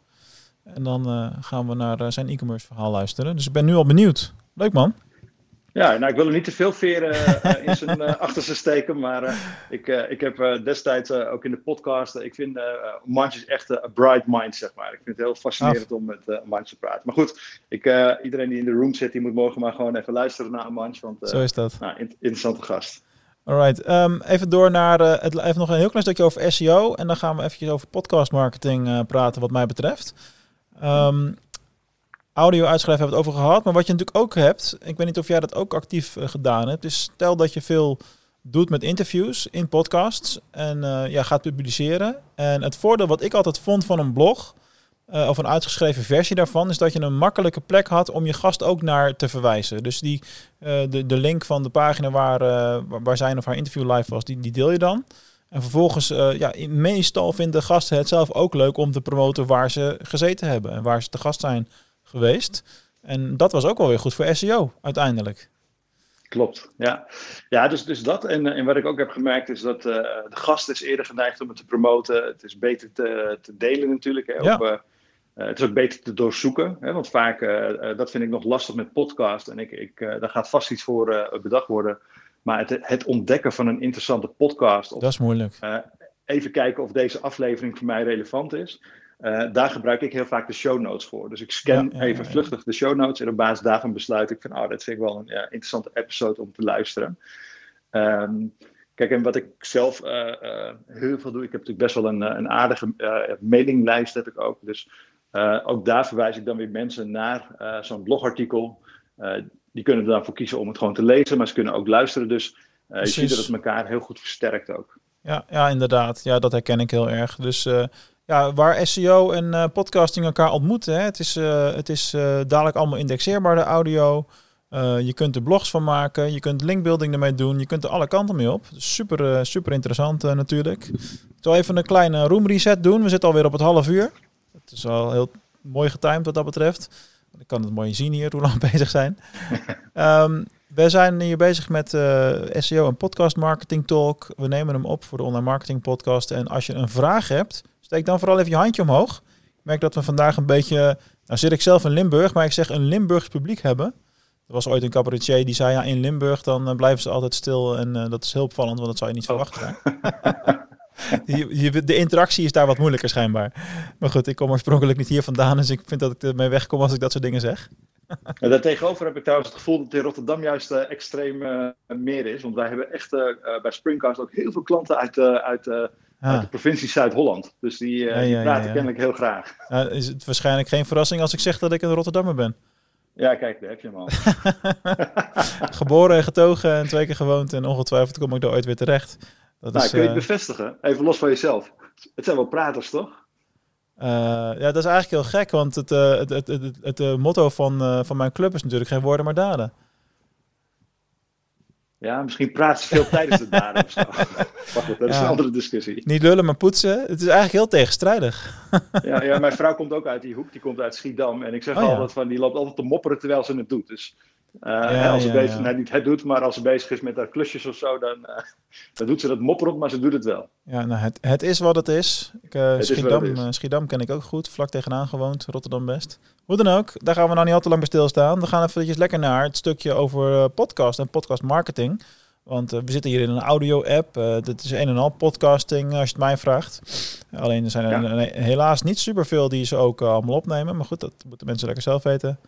En dan uh, gaan we naar uh, zijn e-commerce verhaal luisteren. Dus ik ben nu al benieuwd. Leuk man. Ja, nou ik wil er niet te veel veren uh, in zijn achterste steken, maar ik, ik heb destijds ook in de podcast, ik vind uh, echt een bright mind, zeg maar. Ik vind het heel fascinerend om met uh, te praten. Maar goed, ik, iedereen die in de room zit, die moet morgen maar gewoon even luisteren naar Manch, want Zo is dat. Nou, interessante gast. Alright, um, even door naar het, even nog een heel klein stukje over SEO en dan gaan we eventjes over podcast marketing praten wat mij betreft. Um, audio uitschrijven hebben we het over gehad. Maar wat je natuurlijk ook hebt, ik weet niet of jij dat ook actief uh, gedaan hebt. Dus stel dat je veel doet met interviews in podcasts en uh, ja, gaat publiceren. En het voordeel wat ik altijd vond van een blog, uh, of een uitgeschreven versie daarvan, is dat je een makkelijke plek had om je gast ook naar te verwijzen. Dus die, de, de link van de pagina waar, waar zijn of haar interview live was, die, die deel je dan. En vervolgens, ja, meestal vinden gasten het zelf ook leuk om te promoten waar ze gezeten hebben en waar ze te gast zijn geweest. En dat was ook wel weer goed voor SEO uiteindelijk. Klopt, ja. Ja, dus, dus dat. En, en wat ik ook heb gemerkt is dat uh, de gast is eerder geneigd om het te promoten. Het is beter te, te delen natuurlijk. Hè, ja. op, uh, het is ook beter te doorzoeken. Hè, want vaak, dat vind ik nog lastig met podcast. En ik, ik, daar gaat vast iets voor bedacht worden maar het, het, ontdekken van een interessante podcast. Of, dat is moeilijk. Even kijken of deze aflevering voor mij relevant is. Uh, daar gebruik ik heel vaak de show notes voor. Dus ik scan ja, ja, even vluchtig de show notes en op basis daarvan besluit ik van, oh, dat vind ik wel een interessante episode om te luisteren. Um, kijk, en wat ik zelf uh, heel veel doe, ik heb natuurlijk best wel een, een aardige mailinglijst heb ik ook. Dus ook daar verwijs ik dan weer mensen naar zo'n blogartikel die kunnen er dan voor kiezen om het gewoon te lezen, maar ze kunnen ook luisteren. Dus uh, je ziet dat het elkaar heel goed versterkt ook. Ja, ja inderdaad. Ja, dat herken ik heel erg. Dus uh, ja, waar SEO en uh, podcasting elkaar ontmoeten. Hè. Het is, het is dadelijk allemaal indexeerbaar, de audio. je kunt er blogs van maken. Je kunt linkbuilding ermee doen. Je kunt er alle kanten mee op. Super, super interessant natuurlijk. Ik zal even een kleine room reset doen. We zitten alweer op het half uur. Het is al heel mooi getimed wat dat betreft. Ik kan het mooi zien hier, hoe lang we *laughs* bezig zijn. um, we zijn hier bezig met uh, SEO en podcast marketing talk. We nemen hem op voor de online marketing podcast. En als je een vraag hebt, steek dan vooral even je handje omhoog. Ik merk dat we vandaag een beetje, nou zit ik zelf in Limburg, maar ik zeg een Limburgs publiek hebben. Er was ooit een cabaretier die zei, ja in Limburg dan uh, blijven ze altijd stil. En uh, dat is heel opvallend, want dat zou je niet oh. verwachten. *laughs* de interactie is daar wat moeilijker schijnbaar. Maar goed, ik kom oorspronkelijk niet hier vandaan, dus ik vind dat ik ermee wegkom als ik dat soort dingen zeg. *laughs* Ja, daartegenover heb ik trouwens het gevoel dat in Rotterdam juist uh, extreem uh, meer is. Want wij hebben echt bij Springcast ook heel veel klanten uit, uit. Uit de provincie Zuid-Holland. Dus die, ja, die praten kennelijk heel graag. is het waarschijnlijk geen verrassing als ik zeg dat ik een Rotterdammer ben? Ja, kijk, daar heb je hem al. *laughs* Geboren en getogen en twee keer gewoond en ongetwijfeld kom ik er ooit weer terecht. Dat nou, is, kun je het eh, bevestigen? Even los van jezelf. Het zijn wel praters, toch? Uh, ja, dat is eigenlijk heel gek, want het, uh, het, het, het, het, het motto van, uh, van mijn club is natuurlijk geen woorden maar daden. Ja, misschien praat ze veel *laughs* tijdens het daden of zo. Wacht, dat is een andere discussie. Niet lullen, maar poetsen. Het is eigenlijk heel tegenstrijdig. *laughs* ja, ja, mijn vrouw komt ook uit die hoek. Die komt uit Schiedam. En ik zeg oh, altijd van, die loopt altijd te mopperen terwijl ze het doet. Dus ja, als ze bezig, niet het doet, maar als ze bezig is met haar klusjes of zo, dan, uh, *laughs* dan doet ze dat mopperend, maar ze doet het wel. Ja, nou, het, het is wat het is. Ik, het Schiedam, is is. Schiedam ken ik ook goed, vlak tegenaan gewoond, Rotterdam best. Hoe dan ook, daar gaan we nou niet al te lang bij stilstaan. We gaan even lekker naar het stukje over podcast en podcast marketing. Want we zitten hier in een audio-app. dit is een en al podcasting, als je het mij vraagt. Alleen er zijn er helaas niet superveel die ze ook allemaal opnemen. Maar goed, dat moeten mensen lekker zelf weten.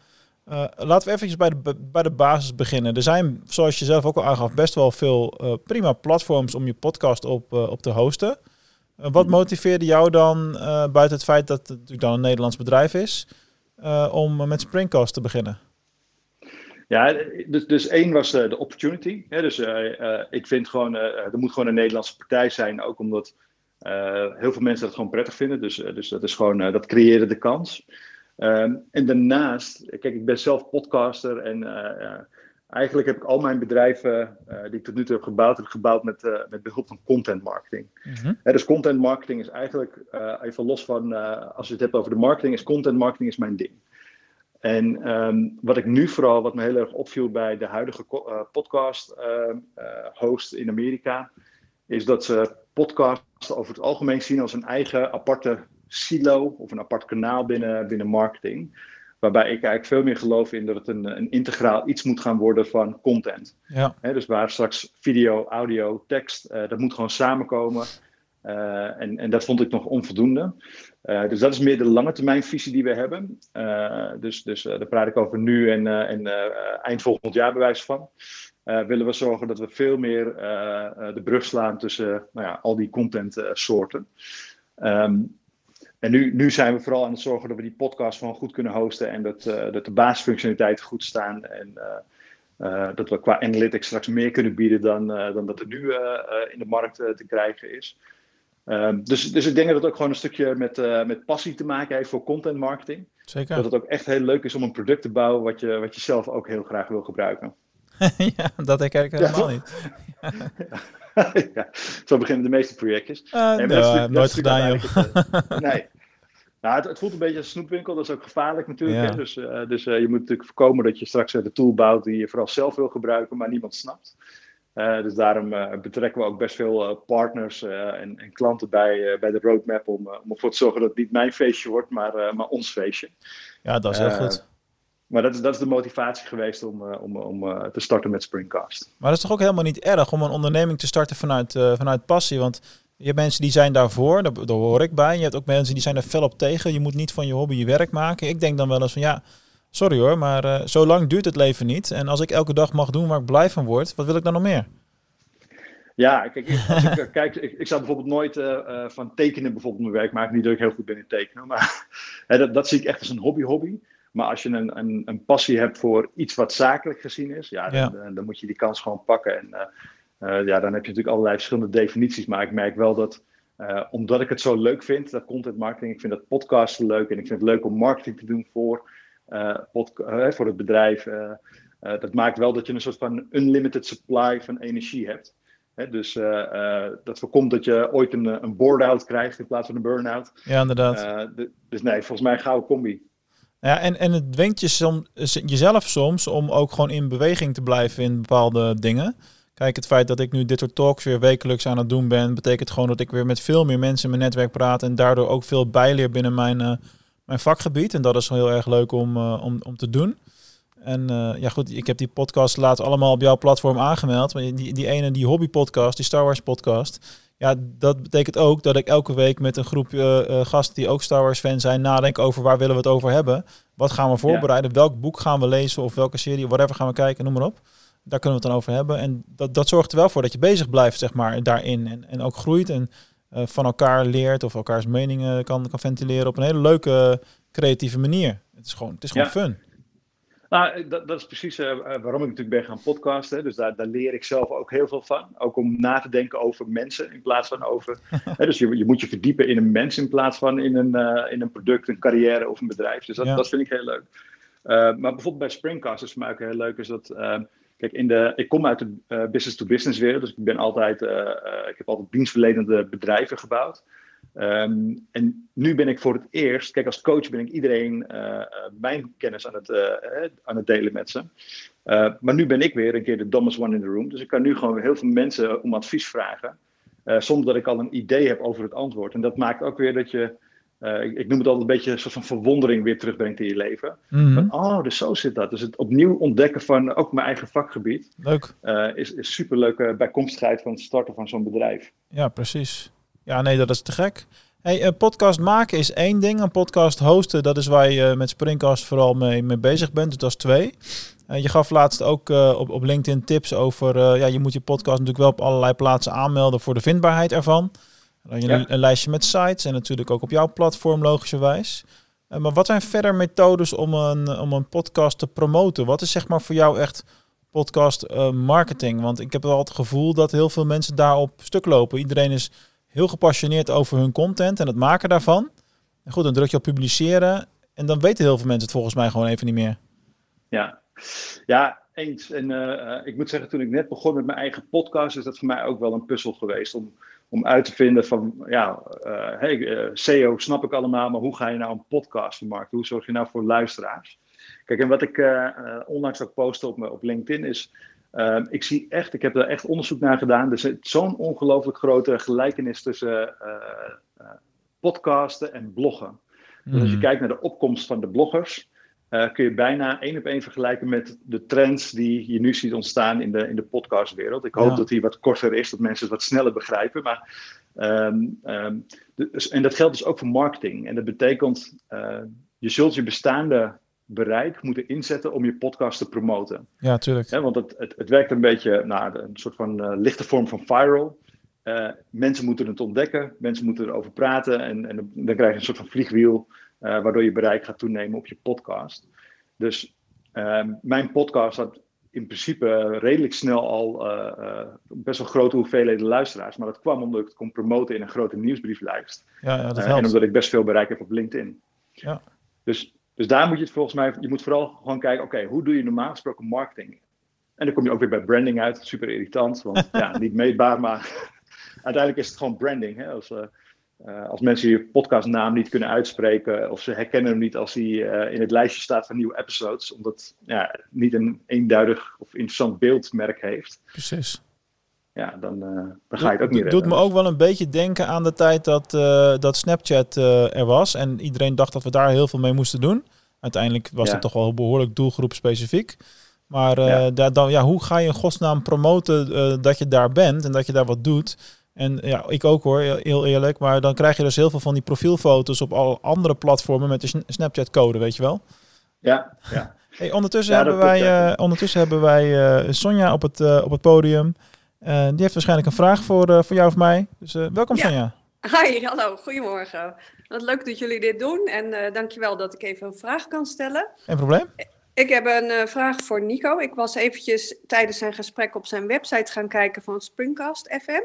Uh, laten we even bij de, bij de basis beginnen. Er zijn, zoals je zelf ook al aangaf, best wel veel uh, prima platforms om je podcast op, uh, op te hosten. wat motiveerde jou dan, buiten het feit dat het natuurlijk dan een Nederlands bedrijf is, om met Springcast te beginnen? Ja, dus, dus één was de opportunity. Hè? Dus ik vind gewoon, er moet gewoon een Nederlandse partij zijn, ook omdat heel veel mensen dat gewoon prettig vinden. Dus, dus dat is gewoon, dat creëerde de kans. Um, en daarnaast, kijk, ik ben zelf podcaster en uh, eigenlijk heb ik al mijn bedrijven uh, die ik tot nu toe heb gebouwd, heb gebouwd met, uh, met behulp van content marketing. Mm dus content marketing is eigenlijk, uh, even los van, als je het hebt over de marketing, is content marketing is mijn ding. En um, wat ik nu vooral, wat me heel erg opviel bij de huidige podcast ehm, host in Amerika, is dat ze podcasts over het algemeen zien als een eigen aparte silo of een apart kanaal binnen, binnen marketing. Waarbij ik eigenlijk veel meer geloof in dat het een, een integraal iets moet gaan worden van content. Ja. dus waar straks video, audio, tekst, uh, dat moet gewoon samenkomen. Uh, en, en dat vond ik nog onvoldoende. Uh, dus dat is meer de lange termijn visie die we hebben. dus dus daar praat ik over nu en, en eind volgend jaar bewijs van. willen we zorgen dat we veel meer de brug slaan tussen nou ja, al die contentsoorten. Um, en nu, nu zijn we vooral aan het zorgen dat we die podcast gewoon goed kunnen hosten en dat, uh, dat de basisfunctionaliteiten goed staan. En uh, dat we qua analytics straks meer kunnen bieden dan, dan dat er nu in de markt te krijgen is. Um, dus, dus ik denk dat het ook gewoon een stukje met, met passie te maken heeft voor content marketing. Zeker. Dat het ook echt heel leuk is om een product te bouwen wat je, wat je zelf ook heel graag wil gebruiken. *laughs* ja, dat ik helemaal niet. *laughs* ja, zo beginnen de meeste projectjes. Uh, nee, nou, nooit gedaan, joh. *laughs* nee, nou, het, het, voelt een beetje als een snoepwinkel, dat is ook gevaarlijk natuurlijk. Hè? Dus, uh, dus uh, je moet natuurlijk voorkomen dat je straks de tool bouwt die je vooral zelf wil gebruiken, maar niemand snapt. Uh, dus daarom betrekken we ook best veel partners en, en, klanten bij, bij de roadmap om, om ervoor te zorgen dat het niet mijn feestje wordt, maar, maar ons feestje. Ja, dat is heel goed. Maar dat is, dat is de motivatie geweest om, om, om te starten met Springcast. Maar dat is toch ook helemaal niet erg om een onderneming te starten vanuit, vanuit passie? Want je hebt mensen die zijn daarvoor, daar, daar hoor ik bij. Je hebt ook mensen die zijn er fel op tegen. Je moet niet van je hobby je werk maken. Ik denk dan wel eens van ja, sorry hoor, maar uh, zo lang duurt het leven niet. En als ik elke dag mag doen waar ik blij van word, wat wil ik dan nog meer? Ja, kijk, als ik, eh, *laughs* kijk, ik, ik zou bijvoorbeeld nooit uh, van tekenen bijvoorbeeld mijn werk maken. Niet dat ik heel goed ben in tekenen, maar *laughs* hè, dat, dat, zie ik echt als een hobby-hobby. Maar als je een, een, een, passie hebt voor iets wat zakelijk gezien is, ja, ja. Dan, dan, moet je die kans gewoon pakken. En uh, ja, dan heb je natuurlijk allerlei verschillende definities. Maar ik merk wel dat, uh, omdat ik het zo leuk vind, dat content marketing, ik vind dat podcasten leuk en ik vind het leuk om marketing te doen voor, uh, voor het bedrijf. dat maakt wel dat je een soort van unlimited supply van energie hebt. Hè, dus dat voorkomt dat je ooit een, een board-out krijgt in plaats van een burn-out. Ja, inderdaad. dus nee, volgens mij een gouden combi. Ja, en, en het dwingt je som, jezelf soms om ook gewoon in beweging te blijven in bepaalde dingen. Kijk, het feit dat ik nu dit soort talks weer wekelijks aan het doen ben, betekent gewoon dat ik weer met veel meer mensen in mijn netwerk praat en daardoor ook veel bijleer binnen mijn, uh, mijn vakgebied. En dat is heel erg leuk om, uh, om, om te doen. En uh, ja, goed, ik heb die podcast laat allemaal op jouw platform aangemeld. Maar die, die ene, die hobby podcast, die Star Wars podcast. Ja, dat betekent ook dat ik elke week met een groep gasten die ook Star Wars fan zijn, nadenk over waar willen we het over hebben. Wat gaan we voorbereiden? Welk boek gaan we lezen of welke serie, whatever gaan we kijken, noem maar op. Daar kunnen we het dan over hebben. En dat, dat zorgt er wel voor dat je bezig blijft, zeg maar, daarin. En, en ook groeit en uh, van elkaar leert of elkaars meningen kan, kan ventileren op een hele leuke, creatieve manier. Het is gewoon, het is gewoon fun. Nou, dat, dat is precies uh, waarom ik natuurlijk ben gaan podcasten. Dus daar, daar leer ik zelf ook heel veel van. Ook om na te denken over mensen in plaats van over. *laughs* hè, dus je, je moet je verdiepen in een mens in plaats van in een, uh, in een product, een carrière of een bedrijf. Dus dat, ja. dat vind ik heel leuk. maar bijvoorbeeld bij Springcast is voor mij ook heel leuk is dat Kijk, in de, ik kom uit de business-to-business wereld, dus ik ben altijd, uh, uh, ik heb altijd dienstverlenende bedrijven gebouwd. Um, en nu ben ik voor het eerst, kijk, als coach ben ik iedereen mijn kennis aan het, aan het delen met ze. maar nu ben ik weer een keer de dumbest one in the room, dus ik kan nu gewoon heel veel mensen om advies vragen, zonder dat ik al een idee heb over het antwoord. En dat maakt ook weer dat je uh, ik, ik, noem het altijd een beetje een soort van verwondering weer terugbrengt in je leven. Mm van, oh, dus zo zit dat. Dus het opnieuw ontdekken van ook mijn eigen vakgebied. Leuk. Uh, is, is superleuke bijkomstigheid van het starten van zo'n bedrijf. Ja, precies. Ja, nee, dat is te gek. Hey, een podcast maken is één ding. Een podcast hosten, dat is waar je met Springcast vooral mee, mee bezig bent. Dus dat is twee. Uh, je gaf laatst ook op, op LinkedIn tips over... ja, je moet je podcast natuurlijk wel op allerlei plaatsen aanmelden voor de vindbaarheid ervan. Dan je een, een, lijstje met sites en natuurlijk ook op jouw platform logischerwijs. Uh, maar wat zijn verder methodes om een, om een podcast te promoten? Wat is zeg maar voor jou echt podcast uh, marketing? Want ik heb wel het gevoel dat heel veel mensen daarop stuk lopen. Iedereen is heel gepassioneerd over hun content en het maken daarvan. En goed, dan druk je op publiceren en dan weten heel veel mensen het volgens mij gewoon even niet meer. Ja, ja eens. En ik moet zeggen, toen ik net begon met mijn eigen podcast, is dat voor mij ook wel een puzzel geweest om, om uit te vinden van, ja, hey, SEO snap ik allemaal, maar hoe ga je nou een podcast vermarkten? Hoe zorg je nou voor luisteraars? Kijk, en wat ik onlangs ook postte op, op LinkedIn is, ik zie echt, ik heb er echt onderzoek naar gedaan. Er zit zo'n ongelooflijk grote gelijkenis tussen uh, uh, podcasten en bloggen. Dus als je mhm. kijkt naar de opkomst van de bloggers, uh, kun je bijna één op één vergelijken met de trends die je nu ziet ontstaan in de, in de podcastwereld. Ik hoop dat die wat korter is, dat mensen het wat sneller begrijpen. Maar, um, um, dus, en dat geldt dus ook voor marketing. En dat betekent, je zult je bestaande bereik moeten inzetten om je podcast te promoten. Ja, tuurlijk. want het, het, het, werkt een beetje naar een soort van uh, lichte vorm van viral. Mensen moeten het ontdekken, mensen moeten erover praten en, en dan krijg je een soort van vliegwiel uh, waardoor je bereik gaat toenemen op je podcast. Dus ehm, mijn podcast had in principe redelijk snel al best wel grote hoeveelheden luisteraars, maar dat kwam omdat ik het kon promoten in een grote nieuwsbrieflijst. Ja, ja, dat helpt. en omdat ik best veel bereik heb op LinkedIn. Ja. Dus dus daar moet je het volgens mij, je moet vooral gewoon kijken, oké, hoe doe je normaal gesproken marketing? En dan kom je ook weer bij branding uit, super irritant, want *laughs* ja, niet meetbaar, maar *laughs* uiteindelijk is het gewoon branding. Hè? Als, uh, als mensen je podcastnaam niet kunnen uitspreken of ze herkennen hem niet als hij uh, in het lijstje staat van nieuwe episodes, omdat ja, niet een eenduidig of interessant beeldmerk heeft. Precies ja, dan, uh, dan ga je het ook niet Het doet me ook wel een beetje denken aan de tijd dat, dat Snapchat er was. En iedereen dacht dat we daar heel veel mee moesten doen. Uiteindelijk was het toch wel behoorlijk doelgroep specifiek. Maar ja. Daar, dan, ja, hoe ga je in godsnaam promoten dat je daar bent en dat je daar wat doet? En ja, ik ook hoor, heel eerlijk. Maar dan krijg je dus heel veel van die profielfoto's op alle andere platformen met de Snapchat-code, weet je wel? Ja, ja. Hey, ondertussen, hebben wij, ondertussen hebben wij Sonja op het, op het podium. Uh, die heeft waarschijnlijk een vraag voor, uh, voor jou of mij. Dus uh, welkom ja. Sonja. Hi, hallo, goedemorgen. Wat leuk dat jullie dit doen en uh, dankjewel dat ik even een vraag kan stellen. Geen probleem. Ik heb een vraag voor Nico. Ik was eventjes tijdens zijn gesprek op zijn website gaan kijken van Springcast FM.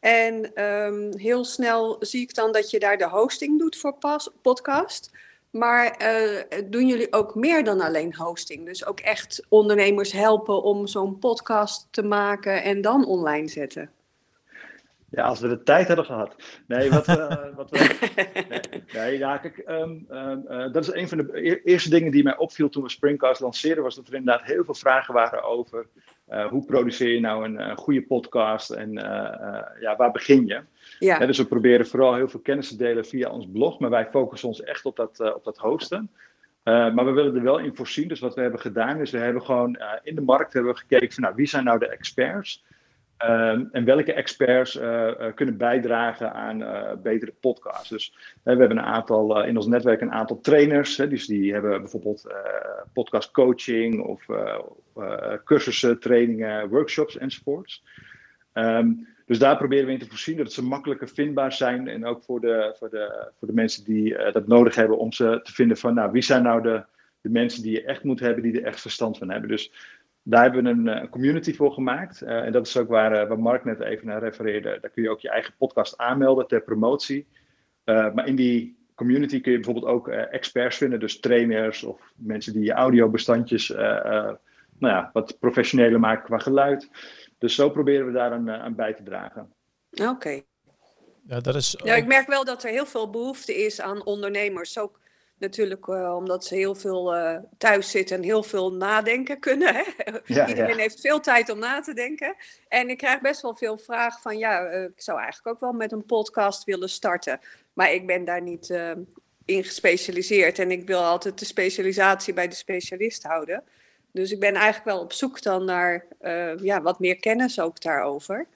En um, heel snel zie ik dan dat je daar de hosting doet voor podcast. Maar uh, doen jullie ook meer dan alleen hosting? Dus ook echt ondernemers helpen om zo'n podcast te maken en dan online zetten? Ja, als we de tijd hadden gehad. Nee, wat, uh, *laughs* wat we. Nee, nee ja, kijk, um, um, uh, dat is een van de eerste dingen die mij opviel toen we Springcast lanceerden, was dat er inderdaad heel veel vragen waren over uh, hoe produceer je nou een goede podcast en ja, waar begin je? Ja. dus we proberen vooral heel veel kennis te delen via ons blog, maar wij focussen ons echt op dat, op dat hosten. Uh, maar we willen er wel in voorzien. Dus wat we hebben gedaan is, we hebben gewoon uh, in de markt hebben we gekeken van nou, wie zijn nou de experts? Um, en welke experts kunnen bijdragen aan betere podcasts. Dus we hebben een aantal, in ons netwerk een aantal trainers. Hè, dus die hebben bijvoorbeeld podcast coaching of cursussen, trainingen, workshops enzovoorts. Um, dus daar proberen we in te voorzien dat ze makkelijker vindbaar zijn. En ook voor de, voor de, voor de mensen die dat nodig hebben om ze te vinden van nou, wie zijn nou de, de mensen die je echt moet hebben, die er echt verstand van hebben. Dus daar hebben we een, een eh, community voor gemaakt. Uh, en dat is ook waar, uh, waar Mark net even naar refereerde. Daar kun je ook je eigen podcast aanmelden ter promotie. maar in die community kun je bijvoorbeeld ook experts vinden, dus trainers of mensen die je audiobestandjes nou ja, wat professioneler maken qua geluid. Dus zo proberen we daar aan, eh, aan bij te dragen. Oké. Ja, dat is... ja, ik merk wel dat er heel veel behoefte is aan ondernemers. Ook natuurlijk uh, omdat ze heel veel uh, thuis zitten en heel veel nadenken kunnen. Hè? Ja, Iedereen heeft veel tijd om na te denken. En ik krijg best wel veel vragen van, ja, uh, ik zou eigenlijk ook wel met een podcast willen starten. Maar ik ben daar niet in gespecialiseerd en ik wil altijd de specialisatie bij de specialist houden. Dus ik ben eigenlijk wel op zoek dan naar ja, wat meer kennis ook daarover.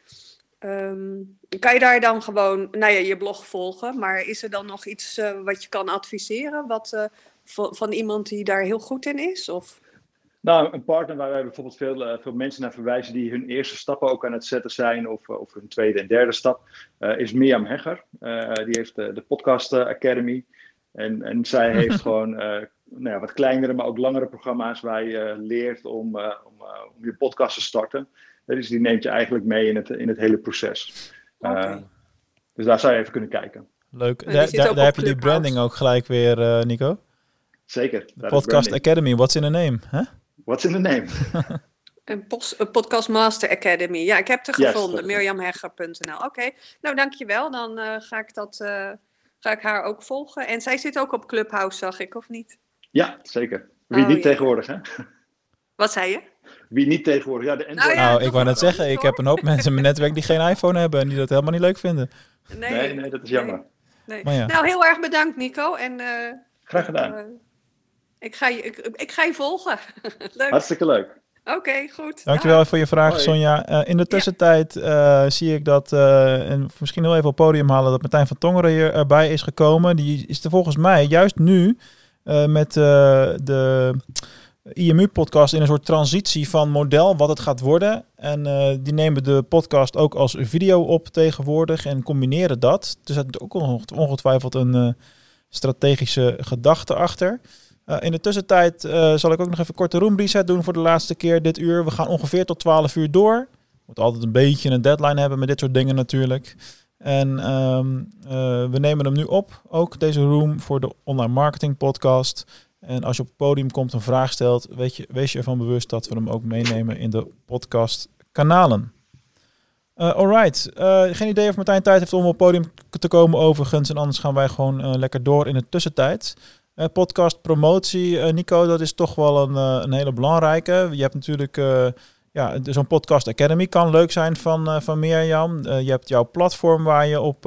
Um, kan je daar dan gewoon nou ja, je blog volgen, maar is er dan nog iets uh, wat je kan adviseren wat, uh, van, iemand die daar heel goed in is? Of? Nou, een partner waar wij bijvoorbeeld veel, veel mensen naar verwijzen die hun eerste stappen ook aan het zetten zijn, of, of hun tweede en derde stap, is Mirjam Hegger. die heeft de Podcast Academy. En, en zij *laughs* heeft gewoon nou ja, wat kleinere, maar ook langere programma's waar je leert om, om, om, je podcast te starten. Dus die neemt je eigenlijk mee in het, in het hele proces. Okay. Uh, dus daar zou je even kunnen kijken. Leuk. Daar, daar, daar heb je die branding ook gelijk weer, Nico. Zeker. Podcast Academy, what's in a name? Huh? What's in the name? *laughs* Een, een, Podcast Master Academy. Ja, ik heb het gevonden. Mirjamhegger.nl. Oké, nou dankjewel. Dan uh, ga ik dat... Uh, ga ik haar ook volgen. En zij zit ook op Clubhouse, zag ik, of niet? Ja, zeker. Wie oh, niet tegenwoordig, hè? Wat zei je? Wie niet tegenwoordig, ja, de Android. Nou, ja, nou ik wou net zeggen, ik heb een hoop mensen in mijn netwerk die geen iPhone hebben en die dat helemaal niet leuk vinden. Nee, nee, nee dat is jammer. Nee. Maar ja. Nou, heel erg bedankt, Nico. En, uh, Graag gedaan. Uh, ik, ga je, ik, ik, ga je volgen. *laughs* leuk. Hartstikke leuk. Oké, goed. Dankjewel voor je vraag, Sonja. Uh, in de tussentijd uh, zie ik dat, uh, en misschien heel even op het podium halen, dat Martijn van Tongeren hier erbij is gekomen. Die is er volgens mij juist nu met de IMU-podcast in een soort transitie van model wat het gaat worden. En die nemen de podcast ook als video op tegenwoordig en combineren dat. Dus er zit ook ongetwijfeld een strategische gedachte achter. Uh, in de tussentijd zal ik ook nog even korte room reset doen voor de laatste keer dit uur. We gaan ongeveer tot 12 uur door. Moet altijd een beetje een deadline hebben met dit soort dingen natuurlijk. En uh, we nemen hem nu op, ook deze room voor de online marketing podcast. En als je op het podium komt een vraag stelt, weet je, wees je ervan bewust dat we hem ook meenemen in de podcast kanalen. Uh, alright, geen idee of Martijn tijd heeft om op het podium te komen overigens. En anders gaan wij gewoon lekker door in de tussentijd. Podcast promotie, Nico, dat is toch wel een, een hele belangrijke. Je hebt natuurlijk, ja, zo'n podcast academy kan leuk zijn van, van Mirjam. je hebt jouw platform waar je op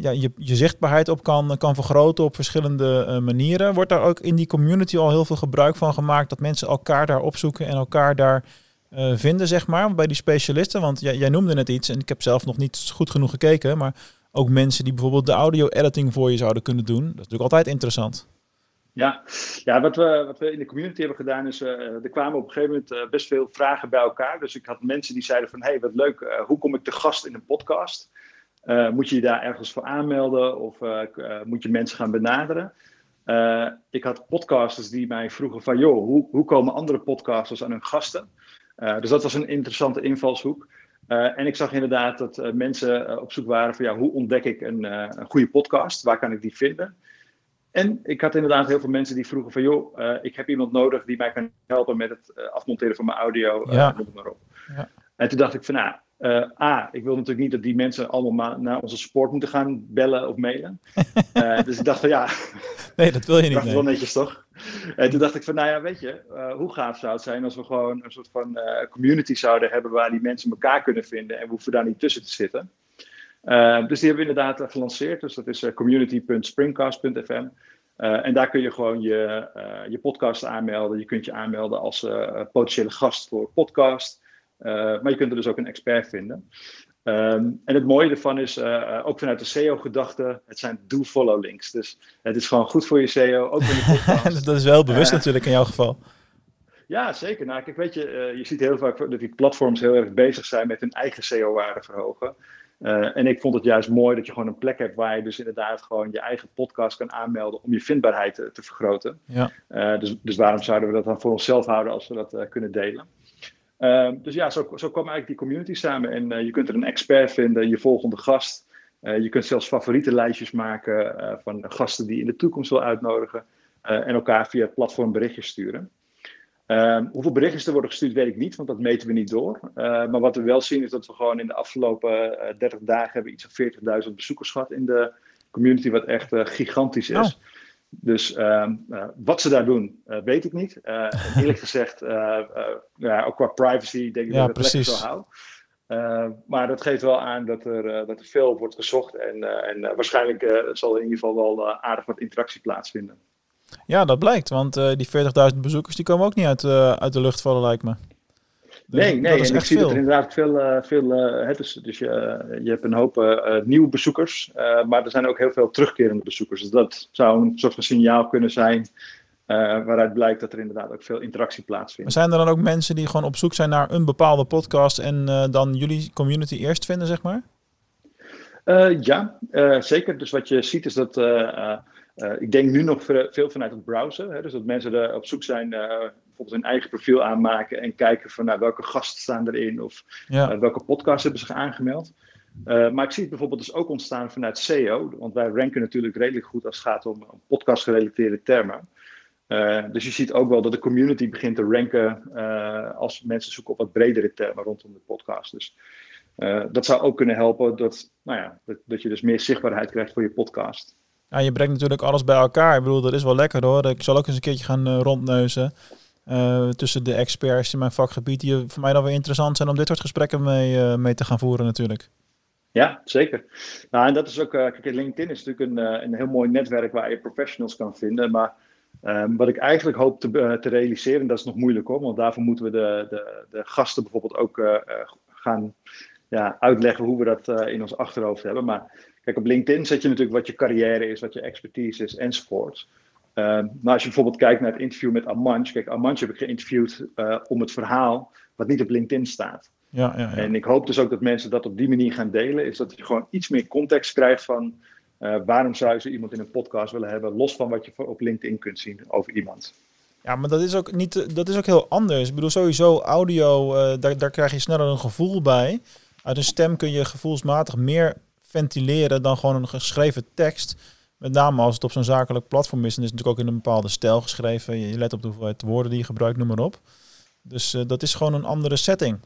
ja, je, je zichtbaarheid op kan, kan vergroten op verschillende manieren. Wordt daar ook in die community al heel veel gebruik van gemaakt dat mensen elkaar daar opzoeken en elkaar daar vinden, zeg maar, bij die specialisten? Want jij, noemde net iets en ik heb zelf nog niet goed genoeg gekeken, maar ook mensen die bijvoorbeeld de audio-editing voor je zouden kunnen doen. Dat is natuurlijk altijd interessant. Ja, ja wat, we, wat we in de community hebben gedaan is, er kwamen op een gegeven moment best veel vragen bij elkaar. Dus ik had mensen die zeiden van, hey, wat leuk, hoe kom ik te gast in een podcast? Moet je je daar ergens voor aanmelden of moet je mensen gaan benaderen? ik had podcasters die mij vroegen van, joh, hoe, hoe komen andere podcasters aan hun gasten? dus dat was een interessante invalshoek. En ik zag inderdaad dat mensen op zoek waren van ja, hoe ontdek ik een, een, goede podcast? Waar kan ik die vinden? En ik had inderdaad heel veel mensen die vroegen van joh, ik heb iemand nodig die mij kan helpen met het afmonteren van mijn audio, ja. noem maar op. Ja. En toen dacht ik van nou, A, ik wil natuurlijk niet dat die mensen allemaal naar onze support moeten gaan bellen of mailen. *laughs* dus ik dacht van ja. Nee, dat wil je niet. Dat is wel netjes toch? En toen dacht ik van, nou ja, weet je, uh, hoe gaaf zou het zijn als we gewoon een soort van community zouden hebben waar die mensen elkaar kunnen vinden en we hoeven daar niet tussen te zitten. Dus die hebben we inderdaad gelanceerd. Dus dat is community.springcast.fm. en daar kun je gewoon je, je podcast aanmelden. Je kunt je aanmelden als potentiële gast voor podcast. Maar je kunt er dus ook een expert vinden. Um, en het mooie ervan is, uh, ook vanuit de SEO-gedachte, het zijn do-follow links. Dus het is gewoon goed voor je SEO, ook in je *laughs* podcast. dat is wel bewust uh, natuurlijk in jouw geval. Ja, zeker. Nou, kijk, weet je, uh, je ziet heel vaak dat die platforms heel erg bezig zijn met hun eigen SEO-waarde verhogen. en ik vond het juist mooi dat je gewoon een plek hebt waar je dus inderdaad gewoon je eigen podcast kan aanmelden om je vindbaarheid te, te vergroten. Ja. dus, dus waarom zouden we dat dan voor onszelf houden als we dat kunnen delen? Ehm, dus ja, zo, zo kwam eigenlijk die community samen. En uh, je kunt er een expert vinden, je volgende gast. Uh, je kunt zelfs favoriete lijstjes maken uh, van gasten die je in de toekomst wil uitnodigen. en elkaar via het platform berichtjes sturen. Ehm, hoeveel berichtjes er worden gestuurd, weet ik niet, want dat meten we niet door. maar wat we wel zien is dat we gewoon in de afgelopen 30 dagen hebben iets van 40.000 bezoekers gehad in de community, wat echt gigantisch is. Oh. Dus uh, uh, wat ze daar doen, uh, weet ik niet. Uh, eerlijk *laughs* gezegd, ja, ook qua privacy denk ik ja, dat ik het lekker zo hou. maar dat geeft wel aan dat er, dat er veel wordt gezocht. En, en waarschijnlijk zal er in ieder geval wel aardig wat interactie plaatsvinden. Ja, dat blijkt. Want die 40.000 bezoekers die komen ook niet uit, uit de lucht vallen, lijkt me. Dus nee, nee, en ik zie dat er inderdaad veel, uh, veel uh, dus, dus je, je hebt een hoop uh, nieuwe bezoekers, maar er zijn ook heel veel terugkerende bezoekers. Dus dat zou een soort van signaal kunnen zijn waaruit blijkt dat er inderdaad ook veel interactie plaatsvindt. Maar zijn er dan ook mensen die gewoon op zoek zijn naar een bepaalde podcast en dan jullie community eerst vinden, zeg maar? ja, zeker. Dus wat je ziet is dat ik denk nu nog veel vanuit het browser. Hè, dus dat mensen er op zoek zijn bijvoorbeeld hun eigen profiel aanmaken en kijken van nou, welke gasten staan erin of ja. uh, welke podcasts hebben zich aangemeld. Uh, maar ik zie het bijvoorbeeld dus ook ontstaan vanuit SEO, want wij ranken natuurlijk redelijk goed als het gaat om podcast-gerelateerde termen. dus je ziet ook wel dat de community begint te ranken als mensen zoeken op wat bredere termen rondom de podcast. Dus dat zou ook kunnen helpen dat, nou ja, dat, dat je dus meer zichtbaarheid krijgt voor je podcast. Ja, je brengt natuurlijk alles bij elkaar. Ik bedoel, dat is wel lekker hoor. Ik zal ook eens een keertje gaan rondneuzen. Uh, tussen de experts in mijn vakgebied, die voor mij dan weer interessant zijn om dit soort gesprekken mee, uh, mee te gaan voeren natuurlijk. Ja, zeker. Nou, en dat is ook, uh, kijk, LinkedIn is natuurlijk een, een heel mooi netwerk waar je professionals kan vinden. Maar um, wat ik eigenlijk hoop te, te realiseren, dat is nog moeilijk hoor, want daarvoor moeten we de, de, de gasten bijvoorbeeld ook gaan ja, uitleggen hoe we dat in ons achterhoofd hebben. Maar kijk, op LinkedIn zet je natuurlijk wat je carrière is, wat je expertise is enzovoort. Maar als je bijvoorbeeld kijkt naar het interview met Amanch. Kijk, Amanch heb ik geïnterviewd uh, om het verhaal wat niet op LinkedIn staat. Ja, ja, ja, En ik hoop dus ook dat mensen dat op die manier gaan delen. Is dat je gewoon iets meer context krijgt van uh, waarom zou je iemand in een podcast willen hebben. Los van wat je op LinkedIn kunt zien over iemand. Ja, maar dat is ook, niet, dat is ook heel anders. Ik bedoel, sowieso audio, uh, daar, daar krijg je sneller een gevoel bij. Uit een stem kun je gevoelsmatig meer ventileren dan gewoon een geschreven tekst. Met name als het op zo'n zakelijk platform is, en is natuurlijk ook in een bepaalde stijl geschreven. Je let op de hoeveelheid woorden die je gebruikt, noem maar op. Dus uh, dat is gewoon een andere setting.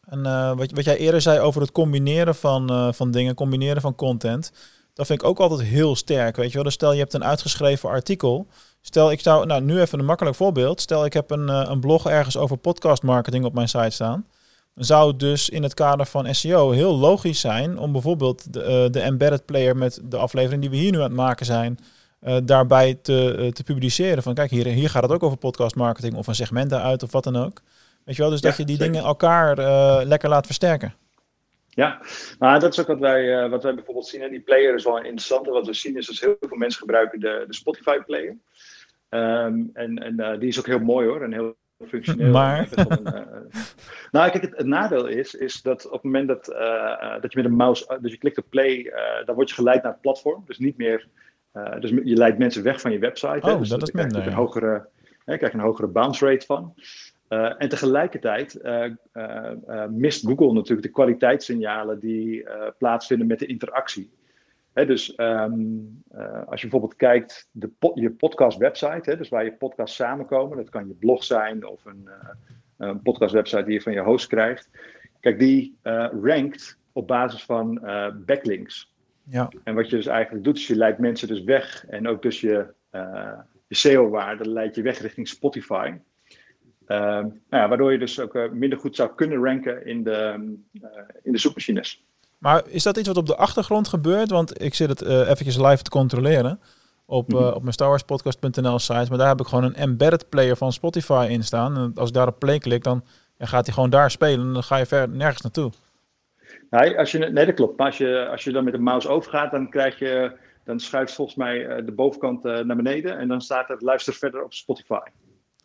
En uh, wat, wat jij eerder zei over het combineren van, uh, van dingen, combineren van content. Dat vind ik ook altijd heel sterk. Weet je wel, dus stel je hebt een uitgeschreven artikel. Stel ik zou, nou nu even een makkelijk voorbeeld. Stel ik heb een, een blog ergens over podcast marketing op mijn site staan zou het dus in het kader van SEO heel logisch zijn om bijvoorbeeld de, uh, de embedded player met de aflevering die we hier nu aan het maken zijn, uh, daarbij te, uh, te publiceren. Van kijk, hier, hier gaat het ook over podcast marketing of een segment daaruit of wat dan ook. Weet je wel, dus ja, dat je die zeker. dingen elkaar lekker laat versterken. Ja, maar dat is ook wat wij, wat wij bijvoorbeeld zien. En die player is wel interessant. En wat we zien is dat heel veel mensen gebruiken de, de Spotify player. Um, en en die is ook heel mooi hoor. En heel functioneel. Maar. Een, uh, nou, kijk, het, het, nadeel is, is dat op het moment dat, uh, dat je met een mouse, dus je klikt op play, dan word je geleid naar het platform. Dus niet meer, dus je leidt mensen weg van je website. Oh, hè, dus dat, dat is minder. Krijg je een hogere, hè, krijg je een hogere bounce rate van. Uh, en tegelijkertijd uh, uh, mist Google natuurlijk de kwaliteitssignalen die plaatsvinden met de interactie. Dus um, uh, als je bijvoorbeeld kijkt, de po je podcast website, dus waar je podcasts samenkomen, dat kan je blog zijn of een, uh, een podcast website die je van je host krijgt. Kijk, die uh, rankt op basis van backlinks. Ja. En wat je dus eigenlijk doet, is je leidt mensen dus weg en ook dus je, je SEO-waarde leidt je weg richting Spotify. nou ja, waardoor je dus ook minder goed zou kunnen ranken in de, in de zoekmachines. Maar is dat iets wat op de achtergrond gebeurt? Want ik zit het uh, eventjes live te controleren op, uh, op mijn StarWarsPodcast.nl site. Maar daar heb ik gewoon een embedded player van Spotify in staan. En als ik daar op play klik, dan ja, gaat hij gewoon daar spelen. En dan ga je verder nergens naartoe. Nee, als je, nee dat klopt. Maar als je, als je dan met de mouse overgaat, dan krijg je... Dan schuift volgens mij uh, de bovenkant naar beneden. En dan staat het luister verder op Spotify.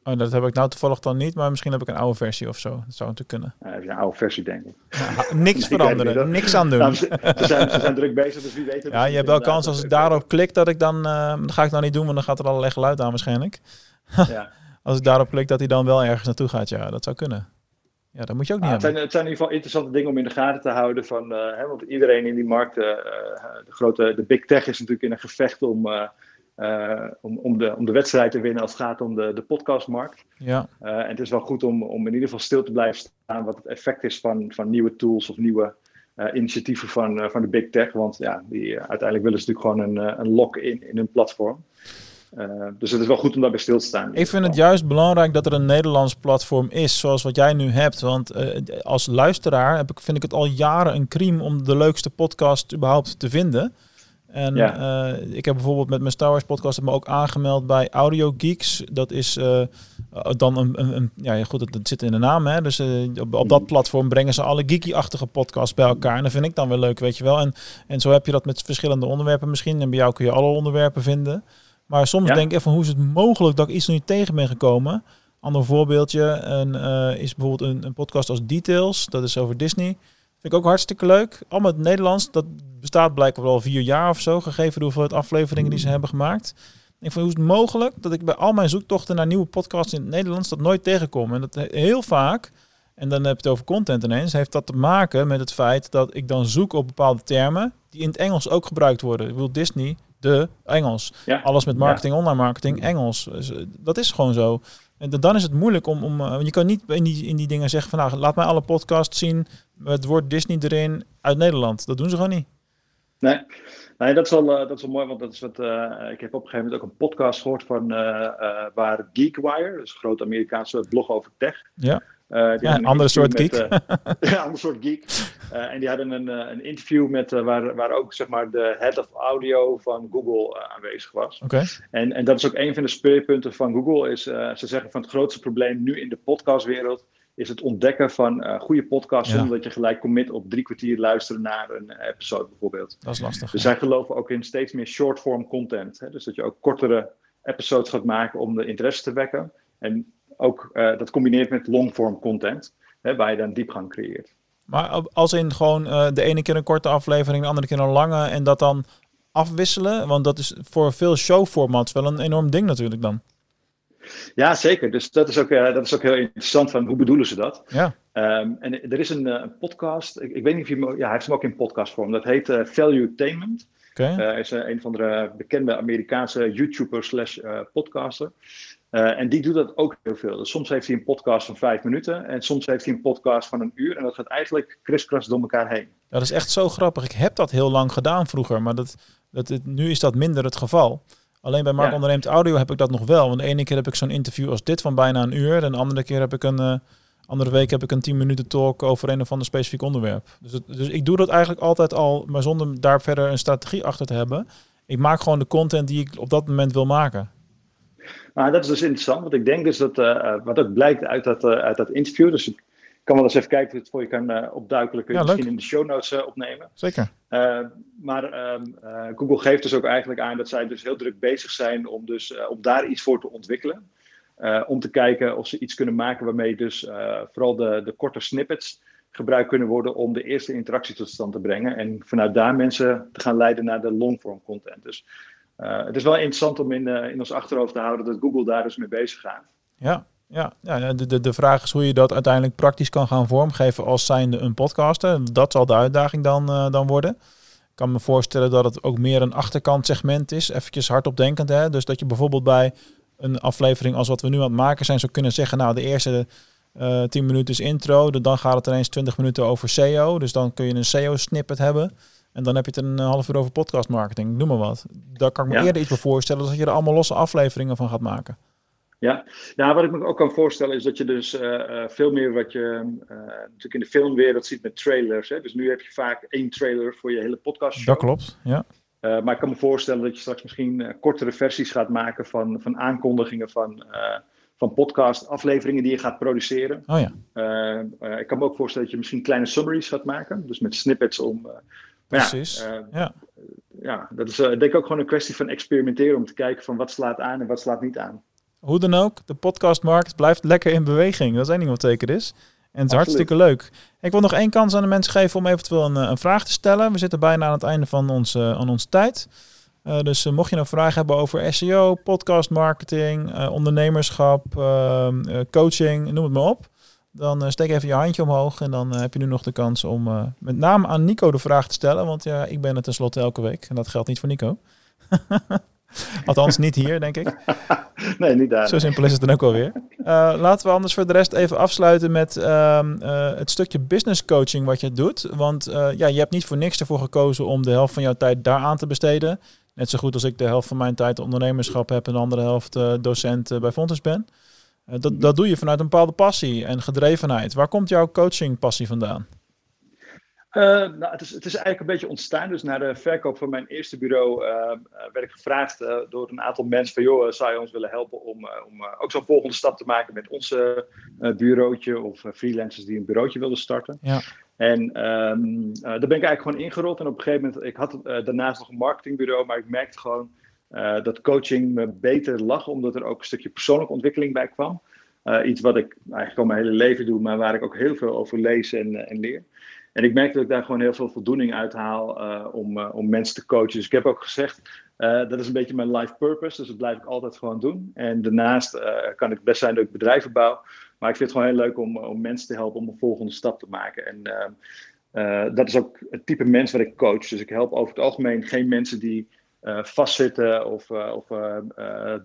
Oh, dat heb ik nou toevallig dan niet, maar misschien heb ik een oude versie of zo. Dat zou natuurlijk kunnen. Ja, heb je een oude versie, denk ik. Ja, niks *laughs* veranderen, niks aan doen. Nou, ze, zijn, ze zijn druk bezig, dus wie weet het. Ja, je hebt wel kans als ik daarop klik dat ik dan... Uh, dat ga ik nou niet doen, want dan gaat er allerlei geluid aan waarschijnlijk. *laughs* Ja. als ik daarop klik dat hij dan wel ergens naartoe gaat, ja, dat zou kunnen. Ja, dat moet je ook niet ah, het hebben. Zijn, het zijn in ieder geval interessante dingen om in de gaten te houden. Van, uh, hè, want iedereen in die markt, uh, de grote de big tech is natuurlijk in een gevecht om... Uh, om, om, de, om de wedstrijd te winnen als het gaat om de, de podcastmarkt. Ja. Uh, en het is wel goed om, om in ieder geval stil te blijven staan wat het effect is van, van nieuwe tools of nieuwe uh, initiatieven van, van de big tech. Want ja, die, uiteindelijk willen ze natuurlijk gewoon een, een lock-in in hun platform. dus het is wel goed om daarbij stil te staan. Ik vind het juist belangrijk dat er een Nederlands platform is, zoals wat jij nu hebt. Want als luisteraar heb ik, vind ik het al jaren een crime om de leukste podcast überhaupt te vinden. En ja. uh, ik heb bijvoorbeeld met mijn Star Wars podcast me ook aangemeld bij Audio Geeks. Dat is uh, dan een, een, een, ja goed, dat, dat, zit in de naam. Hè? Dus uh, op, op, dat platform brengen ze alle geeky-achtige podcasts bij elkaar. En dat vind ik dan wel leuk, weet je wel. En, en zo heb je dat met verschillende onderwerpen misschien. En bij jou kun je alle onderwerpen vinden. Maar soms ja. denk ik even, hoe is het mogelijk dat ik iets nog niet tegen ben gekomen? Ander voorbeeldje een, is bijvoorbeeld een, een podcast als Details. Dat is over Disney. Vind ik ook hartstikke leuk. Allemaal het Nederlands. Dat bestaat blijkbaar al vier jaar of zo, gegeven de hoeveelheid afleveringen die ze hebben gemaakt. Ik vond hoe is het mogelijk dat ik bij al mijn zoektochten naar nieuwe podcasts in het Nederlands dat nooit tegenkom. En dat heel vaak, en dan heb je het over content ineens, heeft dat te maken met het feit dat ik dan zoek op bepaalde termen die in het Engels ook gebruikt worden. Ik bedoel, Disney de Engels. Alles met marketing, online marketing, Engels. Dus, dat is gewoon zo. En dan is het moeilijk om, om je kan niet in die, in die dingen zeggen van nou, laat mij alle podcasts zien het woord Disney erin uit Nederland. Dat doen ze gewoon niet. Nee, nee dat, is wel, dat is wel mooi, want dat is wat, ik heb op een gegeven moment ook een podcast gehoord van waar Geekwire, dus een groot Amerikaanse blog over tech. Ja. Uh, ja, een *laughs* andere soort geek. Uh, ja, ander soort geek. Uh, en die hadden een, een interview met waar, waar ook zeg maar de head of audio van Google aanwezig was. Oké. En, en dat is ook een van de speerpunten van Google. Is, ze zeggen van het grootste probleem nu in de podcastwereld is het ontdekken van goede podcasts zonder dat je gelijk commit op drie kwartier luisteren naar een episode bijvoorbeeld. Dat is lastig. Dus zij geloven ook in steeds meer short-form content. Hè? Dus dat je ook kortere episodes gaat maken om de interesse te wekken. En ook uh, dat combineert met longform content, hè, waar je dan diepgang creëert. Maar als in gewoon uh, de ene keer een korte aflevering, de andere keer een lange en dat dan afwisselen? Want dat is voor veel showformats wel een enorm ding natuurlijk dan. Ja, zeker. Dus dat is ook, uh, dat is ook heel interessant van hoe bedoelen ze dat? Ja. Um, en er is een, een podcast, ik, ik, weet niet of je ja, hij heeft hem ook in podcastvorm. Dat heet uh, Valuetainment. Okay. hij is een van de bekende Amerikaanse YouTuber slash podcaster. Uh, en die doet dat ook heel veel. Dus soms heeft hij een podcast van vijf minuten en soms heeft hij een podcast van een uur. En dat gaat eigenlijk kriskras door elkaar heen. Dat is echt zo grappig. Ik heb dat heel lang gedaan vroeger, maar dat, dat, nu is dat minder het geval. Alleen bij Mark ja. Onderneemt Audio heb ik dat nog wel. Want de ene keer heb ik zo'n interview als dit van bijna een uur. En de andere keer heb ik een, uh, andere week heb ik een 10 minuten talk over een of ander specifiek onderwerp. Dus, het, dus ik doe dat eigenlijk altijd al, maar zonder daar verder een strategie achter te hebben. Ik maak gewoon de content die ik op dat moment wil maken. Maar dat is dus interessant, want ik denk dus dat, uh, wat ook blijkt uit dat, uh, uit dat interview, dus ik kan wel eens even kijken of je het voor je kan uh, opduikelen, kun je misschien in de show notes opnemen. Zeker. maar ehm, Google geeft dus ook eigenlijk aan dat zij dus heel druk bezig zijn om, dus, om daar iets voor te ontwikkelen. om te kijken of ze iets kunnen maken waarmee dus vooral de, de korte snippets gebruikt kunnen worden om de eerste interactie tot stand te brengen. En vanuit daar mensen te gaan leiden naar de longform content. Dus het is wel interessant om in, uh, in ons achterhoofd te houden dat Google daar dus mee bezig gaat. Ja, ja, ja de, de, de vraag is hoe je dat uiteindelijk praktisch kan gaan vormgeven als zijnde een podcaster. Dat zal de uitdaging dan, uh, dan worden. Ik kan me voorstellen dat het ook meer een achterkant segment is. Eventjes hardop denkend. Hè? Dus dat je bijvoorbeeld bij een aflevering als wat we nu aan het maken zijn zou kunnen zeggen... nou, de eerste uh, 10 minuten is intro, dan gaat het ineens 20 minuten over SEO. Dus dan kun je een SEO-snippet hebben... En dan heb je het een half uur over podcastmarketing, noem maar wat. Daar kan ik me eerder iets voor voorstellen dat je er allemaal losse afleveringen van gaat maken. Ja. ja, wat ik me ook kan voorstellen is dat je dus uh, veel meer wat je uh, natuurlijk in de filmwereld ziet met trailers. Hè? Dus nu heb je vaak één trailer voor je hele podcast. Dat klopt, ja. maar ik kan me voorstellen dat je straks misschien kortere versies gaat maken van, van aankondigingen van, van podcast afleveringen die je gaat produceren. Oh ja. ik kan me ook voorstellen dat je misschien kleine summaries gaat maken. Dus met snippets om Precies. Ja, uh, ja. ja, dat is uh, denk ik ook gewoon een kwestie van experimenteren om te kijken van wat slaat aan en wat slaat niet aan. Hoe dan ook, de podcastmarkt blijft lekker in beweging. Dat is één ding wat zeker is. En het is hartstikke leuk. Ik wil nog één kans aan de mensen geven om eventueel een, een vraag te stellen. We zitten bijna aan het einde van onze, aan onze tijd. Uh, dus uh, mocht je een vraag hebben over SEO, podcastmarketing, uh, ondernemerschap, coaching, noem het maar op. Dan uh, steek even je handje omhoog en dan uh, heb je nu nog de kans om uh, met name aan Nico de vraag te stellen. Want ja, ik ben er tenslotte elke week en dat geldt niet voor Nico. *laughs* Althans, niet hier, denk ik. *laughs* nee, niet daar. Zo simpel is het dan ook alweer. laten we anders voor de rest even afsluiten met ehm, het stukje business coaching wat je doet. Want ja, je hebt niet voor niks ervoor gekozen om de helft van jouw tijd daar aan te besteden. Net zo goed als ik de helft van mijn tijd ondernemerschap heb en de andere helft docent bij Fontes ben. Eh, dat, dat doe je vanuit een bepaalde passie en gedrevenheid. Waar komt jouw coachingpassie vandaan? Uh, nou, het, is, het is eigenlijk een beetje ontstaan. Dus na de verkoop van mijn eerste bureau uh, werd ik gevraagd uh, door een aantal mensen van... joh, zou je ons willen helpen om, om ook zo'n volgende stap te maken met ons bureautje... of freelancers die een bureautje wilden starten. Ja. En um, daar ben ik eigenlijk gewoon ingerold. En op een gegeven moment, ik had daarnaast nog een marketingbureau... maar ik merkte gewoon uh, dat coaching me beter lag, omdat er ook een stukje persoonlijke ontwikkeling bij kwam. Uh, iets wat ik eigenlijk al mijn hele leven doe, maar waar ik ook heel veel over lees en, uh, en leer. En ik merk dat ik daar gewoon heel veel voldoening uit haal om, om mensen te coachen. Dus ik heb ook gezegd, dat is een beetje mijn life purpose, dus dat blijf ik altijd gewoon doen. En daarnaast kan het best zijn dat ik bedrijven bouw, maar ik vind het gewoon heel leuk om, om mensen te helpen om een volgende stap te maken. En dat is ook het type mens wat ik coach. Dus ik help over het algemeen geen mensen die vastzitten of, of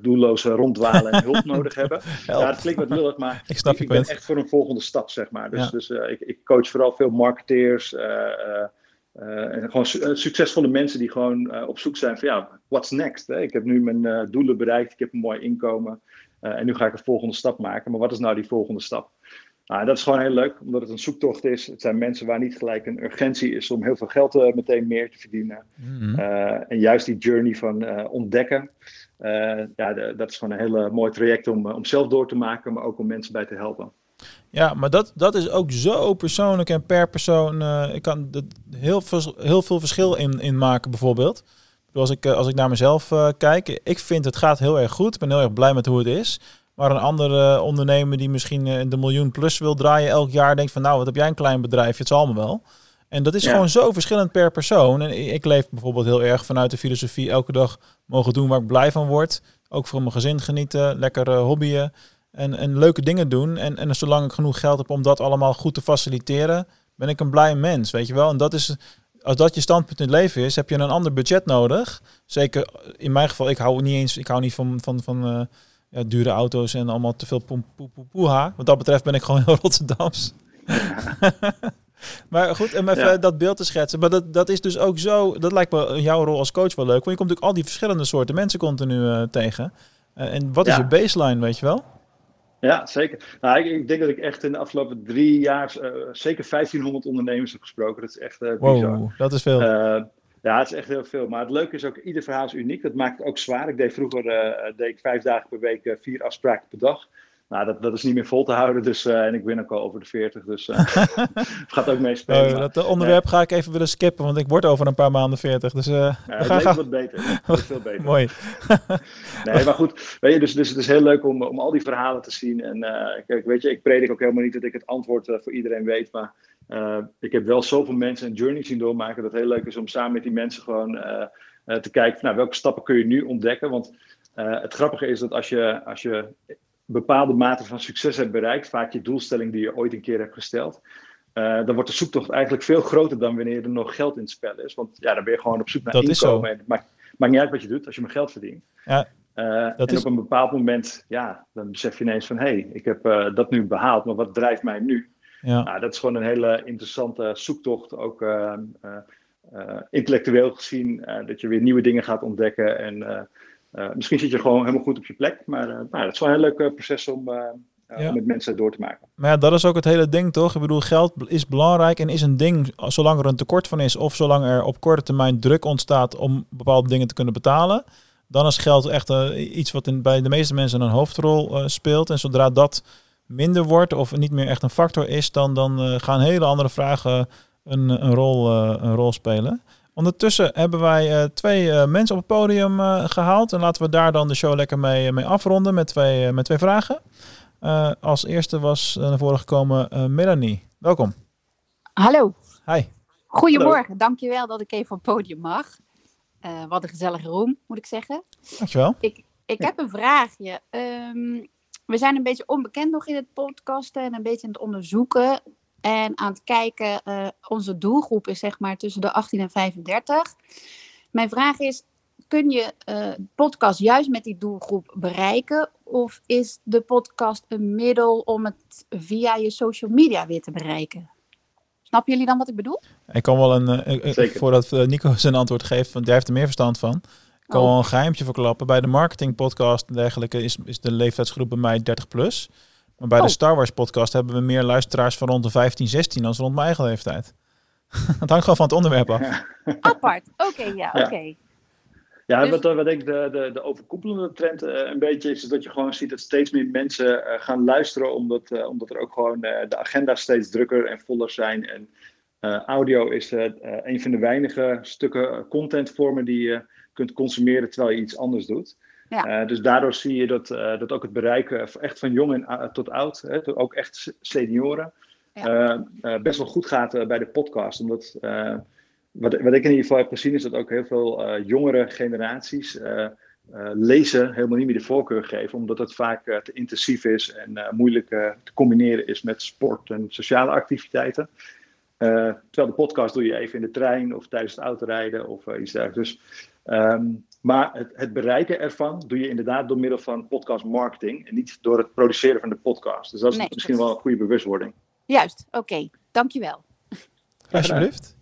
doelloze *laughs* ronddwalen en hulp nodig hebben. Ja, dat klinkt wat lullig, maar ik, snap je ik ben echt voor een volgende stap, zeg maar. Dus, dus ik, ik, coach vooral veel marketeers, en gewoon succesvolle mensen die gewoon op zoek zijn van ja, what's next? Hè? Ik heb nu mijn doelen bereikt, ik heb een mooi inkomen en nu ga ik een volgende stap maken. Maar wat is nou die volgende stap? Nou, dat is gewoon heel leuk, omdat het een zoektocht is. Het zijn mensen waar niet gelijk een urgentie is om heel veel geld uh, meteen meer te verdienen. Mhm. Eh, en juist die journey van uh, ontdekken, ja, de, dat is gewoon een heel mooi traject om, om zelf door te maken, maar ook om mensen bij te helpen. Ja, maar dat, dat is ook zo persoonlijk en per persoon. ik kan er heel, heel veel verschil in, in maken, bijvoorbeeld. Als ik, als ik naar mezelf kijk, ik vind het gaat heel erg goed. Ik ben heel erg blij met hoe het is. Maar een andere ondernemer die misschien eh, de miljoen plus wil draaien elk jaar, denkt van nou, wat heb jij een klein bedrijf, het zal me wel. En dat is gewoon zo verschillend per persoon. En ik leef bijvoorbeeld heel erg vanuit de filosofie elke dag mogen doen waar ik blij van word. Ook voor mijn gezin genieten, lekker uh, hobbyen en, en leuke dingen doen. En, en zolang ik genoeg geld heb om dat allemaal goed te faciliteren, ben ik een blij mens, weet je wel. En dat is, als dat je standpunt in het leven is, heb je een ander budget nodig. Zeker in mijn geval, ik hou niet eens, ik hou niet van, van, van uh, ja, dure auto's en allemaal te veel poe, poe, Wat dat betreft ben ik gewoon heel *laughs* Rotterdams. maar goed, om even dat beeld te schetsen. Maar dat, dat is dus ook zo, dat lijkt me jouw rol als coach wel leuk. Want je komt natuurlijk al die verschillende soorten mensen continu uh, tegen. Uh, en wat is je baseline, weet je wel? Ja, zeker. Nou, ik, ik, denk dat ik echt in de afgelopen drie jaar uh, zeker 1500 ondernemers heb gesproken. Dat is echt bizar. Wow, dat is veel. Ja, het is echt heel veel. Maar het leuke is ook, ieder verhaal is uniek. Dat maakt het ook zwaar. Ik deed vroeger uh, deed ik vijf dagen per week uh, vier afspraken per dag. Nou, dat, dat is niet meer vol te houden. Dus, uh, en ik ben ook al over de 40, dus *laughs* het gaat ook meespelen. Oh, dat onderwerp ga ik even willen skippen, want ik word over een paar maanden 40. Dus ja, gaat wat beter. *laughs* Veel beter. Mooi. *laughs* nee, maar goed. Weet je, dus, dus het is heel leuk om, om al die verhalen te zien. En kijk, weet je, ik predik ook helemaal niet dat ik het antwoord voor iedereen weet, maar uh, ik heb wel zoveel mensen een journey zien doormaken dat het heel leuk is om samen met die mensen gewoon uh, uh, te kijken nou, welke stappen kun je nu ontdekken. Want het grappige is dat als je, als je bepaalde mate van succes hebt bereikt, vaak je doelstelling die je ooit een keer hebt gesteld, dan wordt de zoektocht eigenlijk veel groter dan wanneer er nog geld in het spel is. Want ja, dan ben je gewoon op zoek naar dat inkomen. En het maakt, maakt, niet uit wat je doet als je maar geld verdient. Ja. Uh, en is... op een bepaald moment, ja, dan besef je ineens van hé, hey, ik heb uh, dat nu behaald, maar wat drijft mij nu? Ja. Nou, dat is gewoon een hele interessante zoektocht, ook uh, uh, intellectueel gezien, dat je weer nieuwe dingen gaat ontdekken. En misschien zit je gewoon helemaal goed op je plek, maar nou, dat is wel een heel leuk proces om, ja. om met mensen door te maken. Maar ja, dat is ook het hele ding, toch? Ik bedoel, geld is belangrijk en is een ding zolang er een tekort van is of zolang er op korte termijn druk ontstaat om bepaalde dingen te kunnen betalen. Dan is geld echt iets wat in, bij de meeste mensen een hoofdrol speelt. En zodra dat minder wordt of niet meer echt een factor is, dan, dan uh, gaan hele andere vragen een, een, rol, uh, een rol spelen. Ondertussen hebben wij uh, twee mensen op het podium gehaald. En laten we daar dan de show lekker mee, mee afronden met twee, met twee vragen. als eerste was naar voren gekomen Melanie. Welkom. Hallo. Hi. Goedemorgen, Hallo. dankjewel dat ik even op het podium mag. wat een gezellige room, moet ik zeggen. Dankjewel. Ik, ik heb een vraagje. Um, we zijn een beetje onbekend nog in het podcasten en een beetje aan het onderzoeken. En aan het kijken, uh, onze doelgroep is zeg maar tussen de 18 en 35. Mijn vraag is, kun je uh, podcast juist met die doelgroep bereiken? Of is de podcast een middel om het via je social media weer te bereiken? Snappen jullie dan wat ik bedoel? Ik kan wel een, uh, voordat Nico zijn antwoord geeft, want hij heeft er meer verstand van kan oh. wel een geheimtje verklappen. Bij de marketing podcast en dergelijke is, is de leeftijdsgroep bij mij 30 plus. Maar bij de oh. Star Wars podcast hebben we meer luisteraars van rond de 15, 16 dan rond mijn eigen leeftijd. *laughs* Het hangt gewoon van het onderwerp af. *laughs* Apart, oké, ja, oké. Ja, dus... wat, wat ik de, de, de overkoepelende trend uh, een beetje is, is dat je gewoon ziet dat steeds meer mensen uh, gaan luisteren, omdat, uh, omdat er ook gewoon de agenda steeds drukker en voller zijn. En audio is een van de weinige stukken contentvormen die je kunt consumeren terwijl je iets anders doet. Ja. Uh, dus daardoor zie je dat, uh, dat ook het bereiken echt van jong en, uh, tot oud, hè, ook echt senioren, ja. best wel goed gaat bij de podcast. Omdat wat, wat ik in ieder geval heb gezien is dat ook heel veel jongere generaties lezen helemaal niet meer de voorkeur geven, omdat het vaak te intensief is en moeilijk te combineren is met sport en sociale activiteiten. terwijl de podcast doe je even in de trein of tijdens het autorijden of iets dergelijks. Dus, ehm, maar het, het, bereiken ervan doe je inderdaad door middel van podcast marketing en niet door het produceren van de podcast. Dus dat is misschien wel een goede bewustwording. Juist, oké. Dankjewel. Alsjeblieft.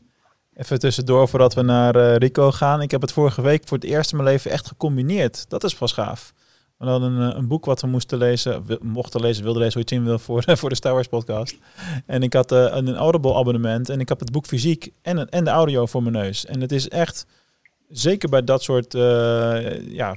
Even tussendoor voordat we naar uh, Rico gaan. Ik heb het vorige week voor het eerst in mijn leven echt gecombineerd. Dat is pas gaaf. We hadden een, eh, een boek wat we moesten lezen, mochten lezen, wilden lezen, hoe je het zien wil, voor, *laughs* voor de Star Wars podcast. En ik had uh, een Audible abonnement en ik heb het boek fysiek en, en de audio voor mijn neus. En het is echt, zeker bij dat soort uh, ja,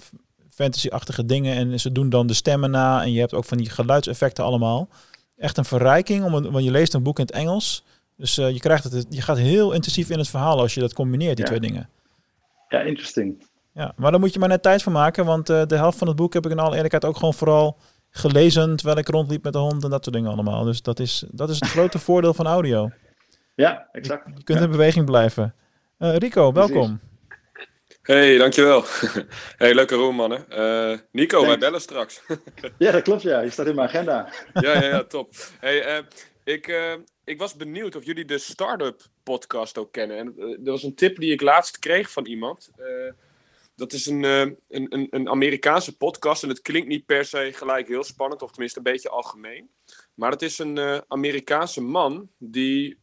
fantasy-achtige dingen, en ze doen dan de stemmen na en je hebt ook van die geluidseffecten allemaal. Echt een verrijking, om want je leest een boek in het Engels dus uh, je, krijgt het, je gaat heel intensief in het verhaal als je dat combineert, die twee dingen. Ja, interesting. Ja, maar dan moet je maar net tijd voor maken, want uh, de helft van het boek heb ik in alle eerlijkheid ook gewoon vooral gelezen terwijl ik rondliep met de hond en dat soort dingen allemaal. Dus dat is, dat is het *laughs* grote voordeel van audio. Ja, exact. Je, kunt in beweging blijven. Uh, Rico, welkom. Hey, dankjewel. *laughs* hey, leuke room, mannen. Uh, Nico, Thanks. wij bellen straks. *laughs* ja, dat klopt, ja. Je staat in mijn agenda. ja, ja, ja, top. Hey, uh, ik, uh, ik was benieuwd of jullie de Startup podcast ook kennen. En, er was een tip die ik laatst kreeg van iemand. Dat is een, een, een, een, Amerikaanse podcast. En het klinkt niet per se gelijk heel spannend, of tenminste een beetje algemeen. Maar het is een Amerikaanse man die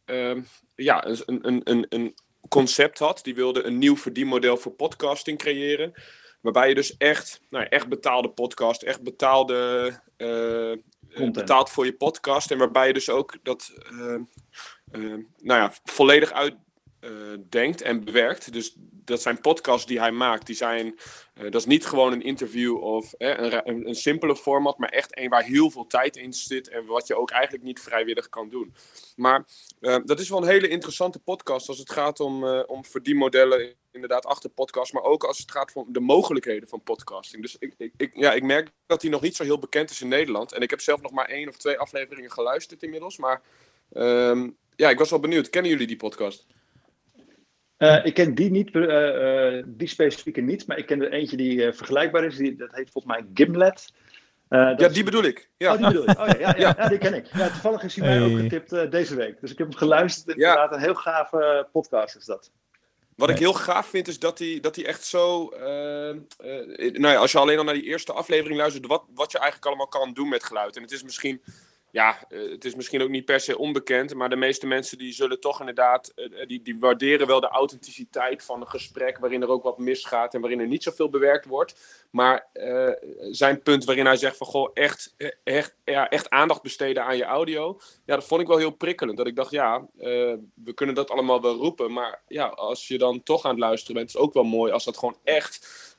ja, een, een, een, een concept had. Die wilde een nieuw verdienmodel voor podcasting creëren. Waarbij je dus echt, nou, echt betaalde podcast, echt betaalde Content. betaald voor je podcast. En waarbij je dus ook dat uh, uh, nou ja, volledig uitdenkt uh, en bewerkt. Dus dat zijn podcasts die hij maakt. Die zijn, dat is niet gewoon een interview of een, een, simpele format, maar echt een waar heel veel tijd in zit. En wat je ook eigenlijk niet vrijwillig kan doen. Maar dat is wel een hele interessante podcast als het gaat om, om verdienmodellen inderdaad achter podcast, maar ook als het gaat om de mogelijkheden van podcasting. Dus ik, ik, ja, ik merk dat hij nog niet zo heel bekend is in Nederland. En ik heb zelf nog maar één of twee afleveringen geluisterd inmiddels. Maar um, ja, ik was wel benieuwd. Kennen jullie die podcast? Uh, ik ken die niet, uh, uh, die specifieke niet, maar ik ken er eentje die vergelijkbaar is. Die, dat heet volgens mij Gimlet. ja, die bedoel ik. Ja. Oh, die bedoel ik. Oh, ja, ja, ja, *laughs* ja, die ken ik. Ja, toevallig is hij mij ook getipt deze week. Dus ik heb hem geluisterd. Inderdaad, een heel gave podcast is dat. Wat ik heel gaaf vind, is dat hij, dat hij echt zo. Uh, uh, nou ja, als je alleen al naar die eerste aflevering luistert, wat, wat je eigenlijk allemaal kan doen met geluid. En het is misschien. Ja, uh, het is misschien ook niet per se onbekend, maar de meeste mensen die zullen toch inderdaad, die, die waarderen wel de authenticiteit van een gesprek waarin er ook wat misgaat en waarin er niet zoveel bewerkt wordt. Maar zijn punt waarin hij zegt van, goh, echt, echt, ja, echt aandacht besteden aan je audio, ja, dat vond ik wel heel prikkelend. Dat ik dacht, ja, we kunnen dat allemaal wel roepen, maar ja, als je dan toch aan het luisteren bent, is het ook wel mooi als dat gewoon echt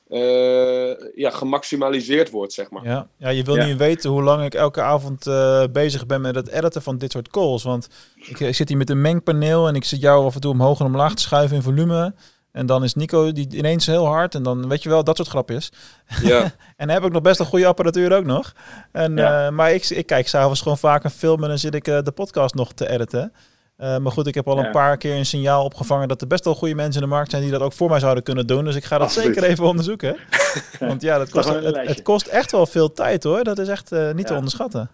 ja, gemaximaliseerd wordt, zeg maar. Ja, ja je wil ja. niet weten hoe lang ik elke avond uh, bezig ben met het editen van dit soort calls. Want ik, ik, zit hier met een mengpaneel en ik zit jou af en toe omhoog en omlaag te schuiven in volume. En dan is Nico die ineens heel hard en dan weet je wel, dat soort grapjes. Ja. *laughs* en dan heb ik nog best een goede apparatuur ook nog. En, ja. uh, maar ik, ik kijk s'avonds gewoon vaak een film en dan zit ik de podcast nog te editen. Uh, maar goed, ik heb al een paar keer een signaal opgevangen dat er best wel goede mensen in de markt zijn die dat ook voor mij zouden kunnen doen. Dus ik ga dat Absoluut. zeker even onderzoeken. *laughs* Want ja, dat kost, het, het, kost echt wel veel tijd hoor. Dat is echt uh, niet ja. te onderschatten.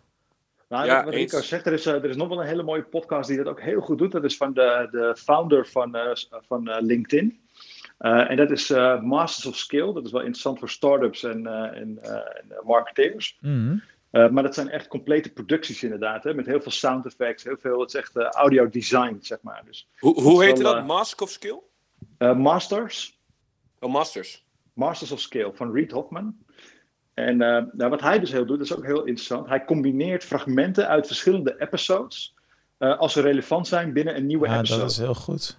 Nou, ja, wat Rico zegt, er is, uh, er is nog wel een hele mooie podcast die dat ook heel goed doet. Dat is van de, de founder van, van LinkedIn. en dat is Masters of Skill. Dat is wel interessant voor startups en, en, en marketeers. Mm -hmm. Uh, maar dat zijn echt complete producties inderdaad, hè, met heel veel sound effects, heel veel, het is echt uh, audio design, zeg maar. Dus, hoe hoe heette dat? Uh, Mask of Skill? Masters. Oh, Masters. Masters of Skill van Reed Hoffman. En nou, wat hij dus heel doet, dat is ook heel interessant. Hij combineert fragmenten uit verschillende episodes, als ze relevant zijn binnen een nieuwe ja, episode. dat is heel goed.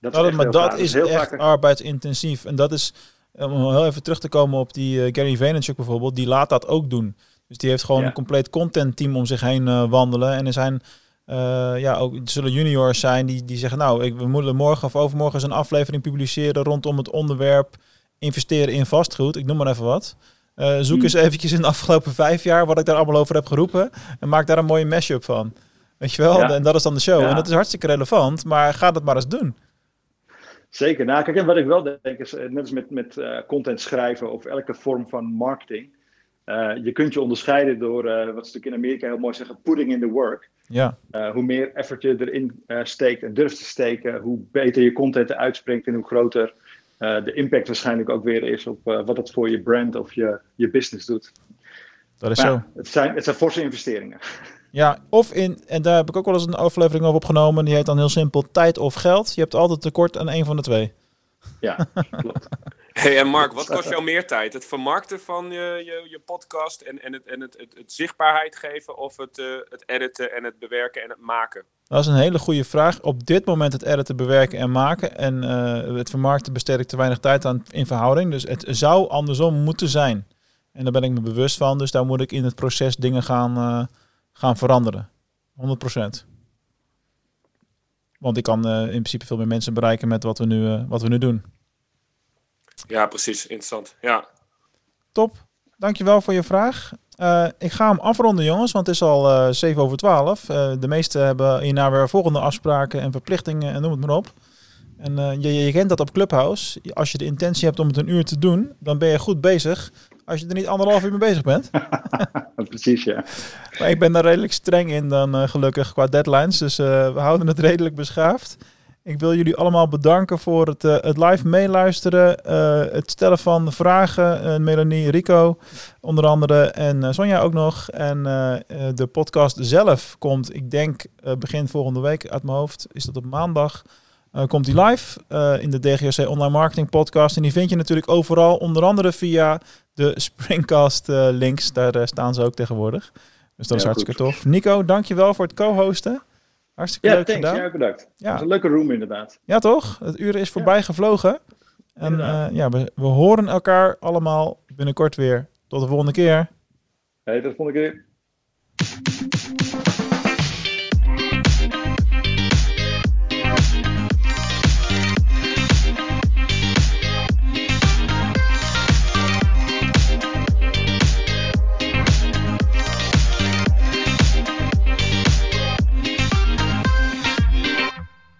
Dat is dat, maar dat is, is echt vaak... arbeidsintensief. En dat is, om heel even terug te komen op die uh, Gary Vaynerchuk bijvoorbeeld, die laat dat ook doen. Dus die heeft gewoon ja. een compleet content team om zich heen uh, wandelen. En er zijn, uh, ja, ook zullen juniors zijn die, die zeggen, nou, ik, we moeten morgen of overmorgen eens een aflevering publiceren rondom het onderwerp investeren in vastgoed. Ik noem maar even wat. Uh, zoek hmm. eens eventjes in de afgelopen vijf jaar wat ik daar allemaal over heb geroepen. En maak daar een mooie mashup van. Weet je wel? Ja. En dat is dan de show. Ja. En dat is hartstikke relevant, maar ga dat maar eens doen. Zeker. Nou, kijk, en wat ik wel denk is, net als met, met uh, content schrijven of elke vorm van marketing. Uh, je kunt je onderscheiden door, uh, wat ze natuurlijk in Amerika heel mooi zeggen, putting in the work. Ja. hoe meer effort je erin steekt en durft te steken, hoe beter je content uitspringt en hoe groter de impact waarschijnlijk ook weer is op wat het voor je brand of je, je business doet. Dat is zo. het, zijn, het zijn forse investeringen. *laughs* Ja, of in, en daar heb ik ook wel eens een aflevering over opgenomen. Die heet dan heel simpel tijd of geld. Je hebt altijd tekort aan een van de twee. Ja, *laughs* klopt. Hey, en Mark, wat kost jou meer tijd? Het vermarkten van je, je, je podcast en, en, het, en het, het, het zichtbaarheid geven of het, uh, het editen en het bewerken en het maken? Dat is een hele goede vraag. Op dit moment het editen, bewerken en maken. En uh, het vermarkten besteed ik te weinig tijd aan in verhouding. Dus het zou andersom moeten zijn. En daar ben ik me bewust van. Dus daar moet ik in het proces dingen gaan, uh, gaan veranderen. 100%. Want ik kan uh, in principe veel meer mensen bereiken met wat we nu, uh, wat we nu doen. Ja, precies. Interessant. Ja. Top. Dankjewel voor je vraag. Uh, ik ga hem afronden, jongens, want het is al uh, 7 over 12. de meesten hebben hierna weer volgende afspraken en verplichtingen en noem het maar op. En je, je kent dat op Clubhouse. Als je de intentie hebt om het een uur te doen, dan ben je goed bezig als je er niet anderhalf uur mee bezig bent. *laughs* Precies, ja. Maar ik ben daar redelijk streng in dan uh, gelukkig qua deadlines. Dus uh, we houden het *laughs* redelijk beschaafd. Ik wil jullie allemaal bedanken voor het, uh, het live meeluisteren. het stellen van vragen. Melanie, Rico onder andere. En Sonja ook nog. En de podcast zelf komt, ik denk begin volgende week uit mijn hoofd. Is dat op maandag? Uh, komt die live uh, in de DGOC Online Marketing Podcast. En die vind je natuurlijk overal, onder andere via de *laughs* Springcast uh, links. Daar staan ze ook tegenwoordig. Dus dat is hartstikke tof. Nico, dankjewel voor het co-hosten. Hartstikke ja, leuk thanks. gedaan. Ja, bedankt. Ja. Dat is een leuke room inderdaad. Ja, toch? Het uur is voorbij ja. gevlogen. En ja, we, we horen elkaar allemaal binnenkort weer. Tot de volgende keer. Hey, tot de volgende keer.